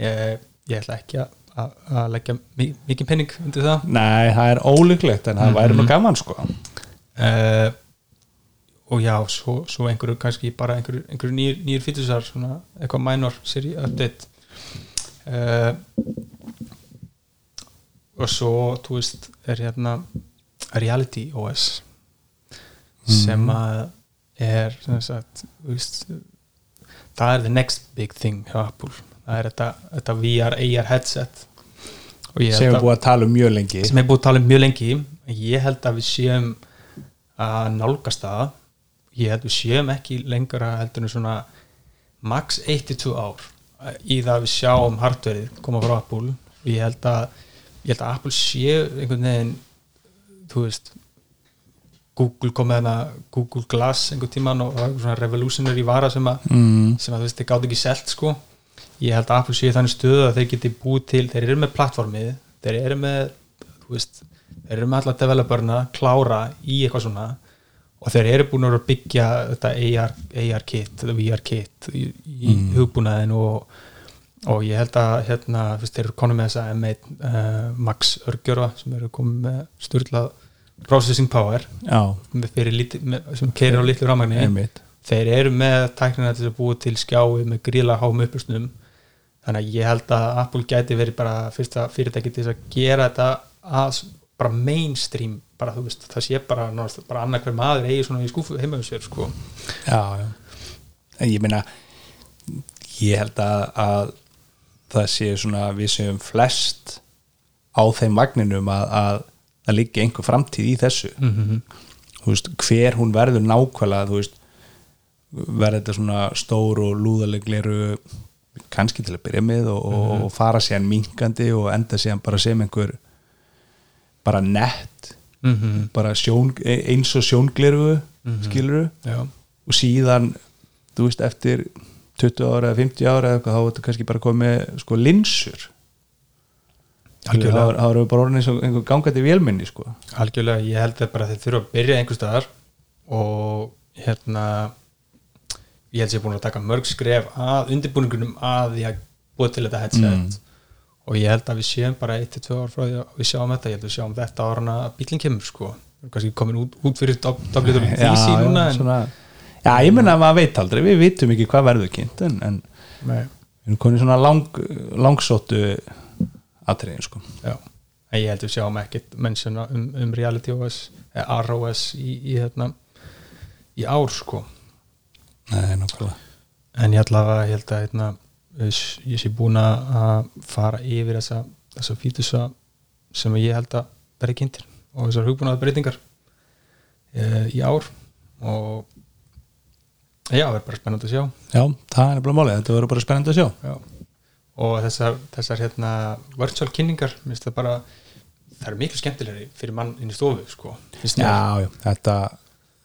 Ég, ég ætla ekki að, að, að leggja mi- mikið penning undir það. Nei, það er ólíklegt en það væri nú gaman sko. Uh, og já, svo, svo einhverju kannski bara einhverju, einhverju nýr, nýr svona eitthvað minor seri update. Uh, og svo þú veist, er hérna Reality OS sem að er sem sagt, veist það er the next big thing hjá Apple. Það er þetta, þetta VR, AR headset. Ég sem er búið að tala um mjög lengi. Sem er búið að tala um mjög lengi. Ég held að við séum að nálgast það ég held við séum ekki lengra heldur en svona max 1-2 ár í það að við sjáum hardverið koma frá Apple. Og ég held að ég held að Apple séu einhvern veginn þú veist Google kom með hana Google Glass einhvern tíman og það var svona revolutionary vara sem að, mm. sem að þú veist, þeir gátt ekki selt sko. Ég held að Apple séu þannig stöðu að þeir geti búið til, þeir eru með plattformið þeir eru með, þú veist þeir eru með alla developerna klára í eitthvað svona og þeir eru búin að byggja þetta AR, AR kit, þetta VR kit í, í mm. hugbúnaðin og, og ég held að hérna, veist, þeir eru konum með þessa M1 uh, Max örgjörfa sem eru komið með styrlað processing power Já, með sem keirir á litlu rámagni þeir eru með tæknina til að búa til skjái með gríla háum upplustnum þannig að ég held að Apple gæti verið bara fyrsta fyrirtæki til að gera þetta að bara mainstream bara þú veist, það sé bara, bara annað hver maður eigi svona í skúfu heima um sér sko. Já, já En ég meina ég held að, að það sé svona við séum flest á þeim vagninum að, að það liggi einhver framtíð í þessu mm -hmm. þú veist, hver hún verður nákvæmlega þú veist, verður þetta svona stór og lúðalegleru kannski til að byrja með og, og, og fara síðan minkandi og enda síðan bara sem einhver bara nett bara sjón, eins og sjóngleru mm skiluru Já, og síðan, þú veist, eftir 20 ára eða 50 ára eða eitthvað, þá er þetta kannski bara komið sko linsur. Algjörlega. þá við bara orðin eins og einhver gangandi vélminni sko. Algjörlega, ég held að bara þeir þurfa að byrja einhver staðar og hérna ég held að ég er búin að taka mörg skref að undirbúningunum að því að búið til þetta headset og ég held að við séum bara 1-2 ár frá því að við sjáum þetta, ég held að við sjáum þetta árana að bílinn kemur sko, kannski komin út, út fyrir WWDC núna en, svona, já, ég menna að maður veit aldrei. Við vitum ekki hvað verður kynnt en, en við erum komin í svona lang, langsóttu atriðin sko. Já. en ég held að við sjáum ekkert mennsjana um, um Reality OS eða ROS í, í, hérna, í ár sko. Nei, nákvæmlega. En ég ætla að ég held að hérna, ég- ég sé búin að fara yfir þessa, þessa fítusa sem ég held að verði kynntir og þessar hugbúnaða breytingar e, í ár. Og já, það er bara spennandi að sjá. Já, það er bara málið, þetta verður bara spennandi að sjá. Já. og þessar, þessar hérna, virtual kynningar minnst það bara það eru miklu skemmtilegri fyrir mann inn í stofu sko. Já, já, þetta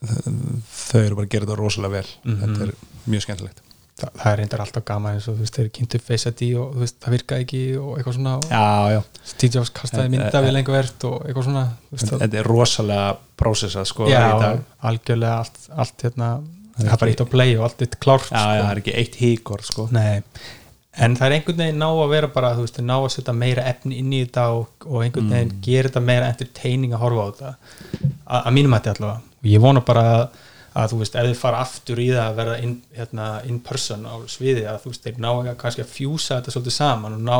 þau eru bara að gera þetta rosalega vel. Þetta er mjög skemmtilegt Þa, það er reyndar alltaf gaman eins og þú veist, þeir kynntu Face ID og þú veist, það virkaði ekki og eitthvað svona Já, já, Steve Jobs kastaði mynda við lengur verðt og eitthvað svona þetta er rosalega prósessað sko já, algjörlega allt, allt hérna, Það er bara eitt á play og allt eitt klárt Já, já, sko. það er ekki eitt híkor sko. Nei, en það er einhvern veginn ná að vera bara, þú veist, ná að setja meira efni inn í þetta og, og einhvern veginn Mm. gera þetta meira entertaining að horfa á þetta. A- að mínum hætti allavega. Og ég vona bara að, að þú veist, ef þið fara aftur í það að verða in, hérna, in person á sviði að þú veist, þeir ná kannski að fjúsa þetta svolítið saman og ná,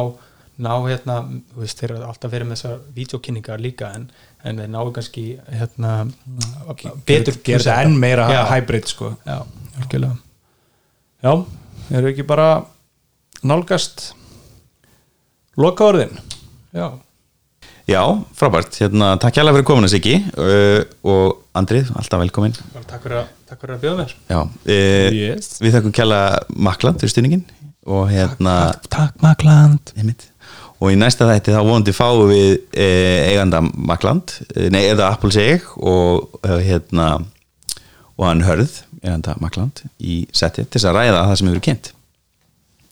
ná hérna, þú veist, þeir eru alltaf verið með þessar vídeokynningar líka en, en þeir náu kannski hérna betur gera þetta enn meira já, hybrid sko. Já, algjörlega. Já, eru ekki bara nálgast loka orðin já, Já, frábært, hérna, takk hjá fyrir komuna Siggi. Uh, og Andrið, alltaf velkomin. Takk fyrir að, takk fyrir að bjóða mér. Já, uh, Yes. við þakkum kjalla Makland fyrir stuðningin og hérna takk, takk Makland einmitt. og í næsta þætti þá vonandi fáum við uh, eiganda Makland uh, nei, eða Apple seg og uh, hérna og hann hörð, eiganda Makland í seti til þess að ræða það sem hefur kynnt.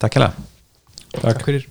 Takk hjá takk fyrir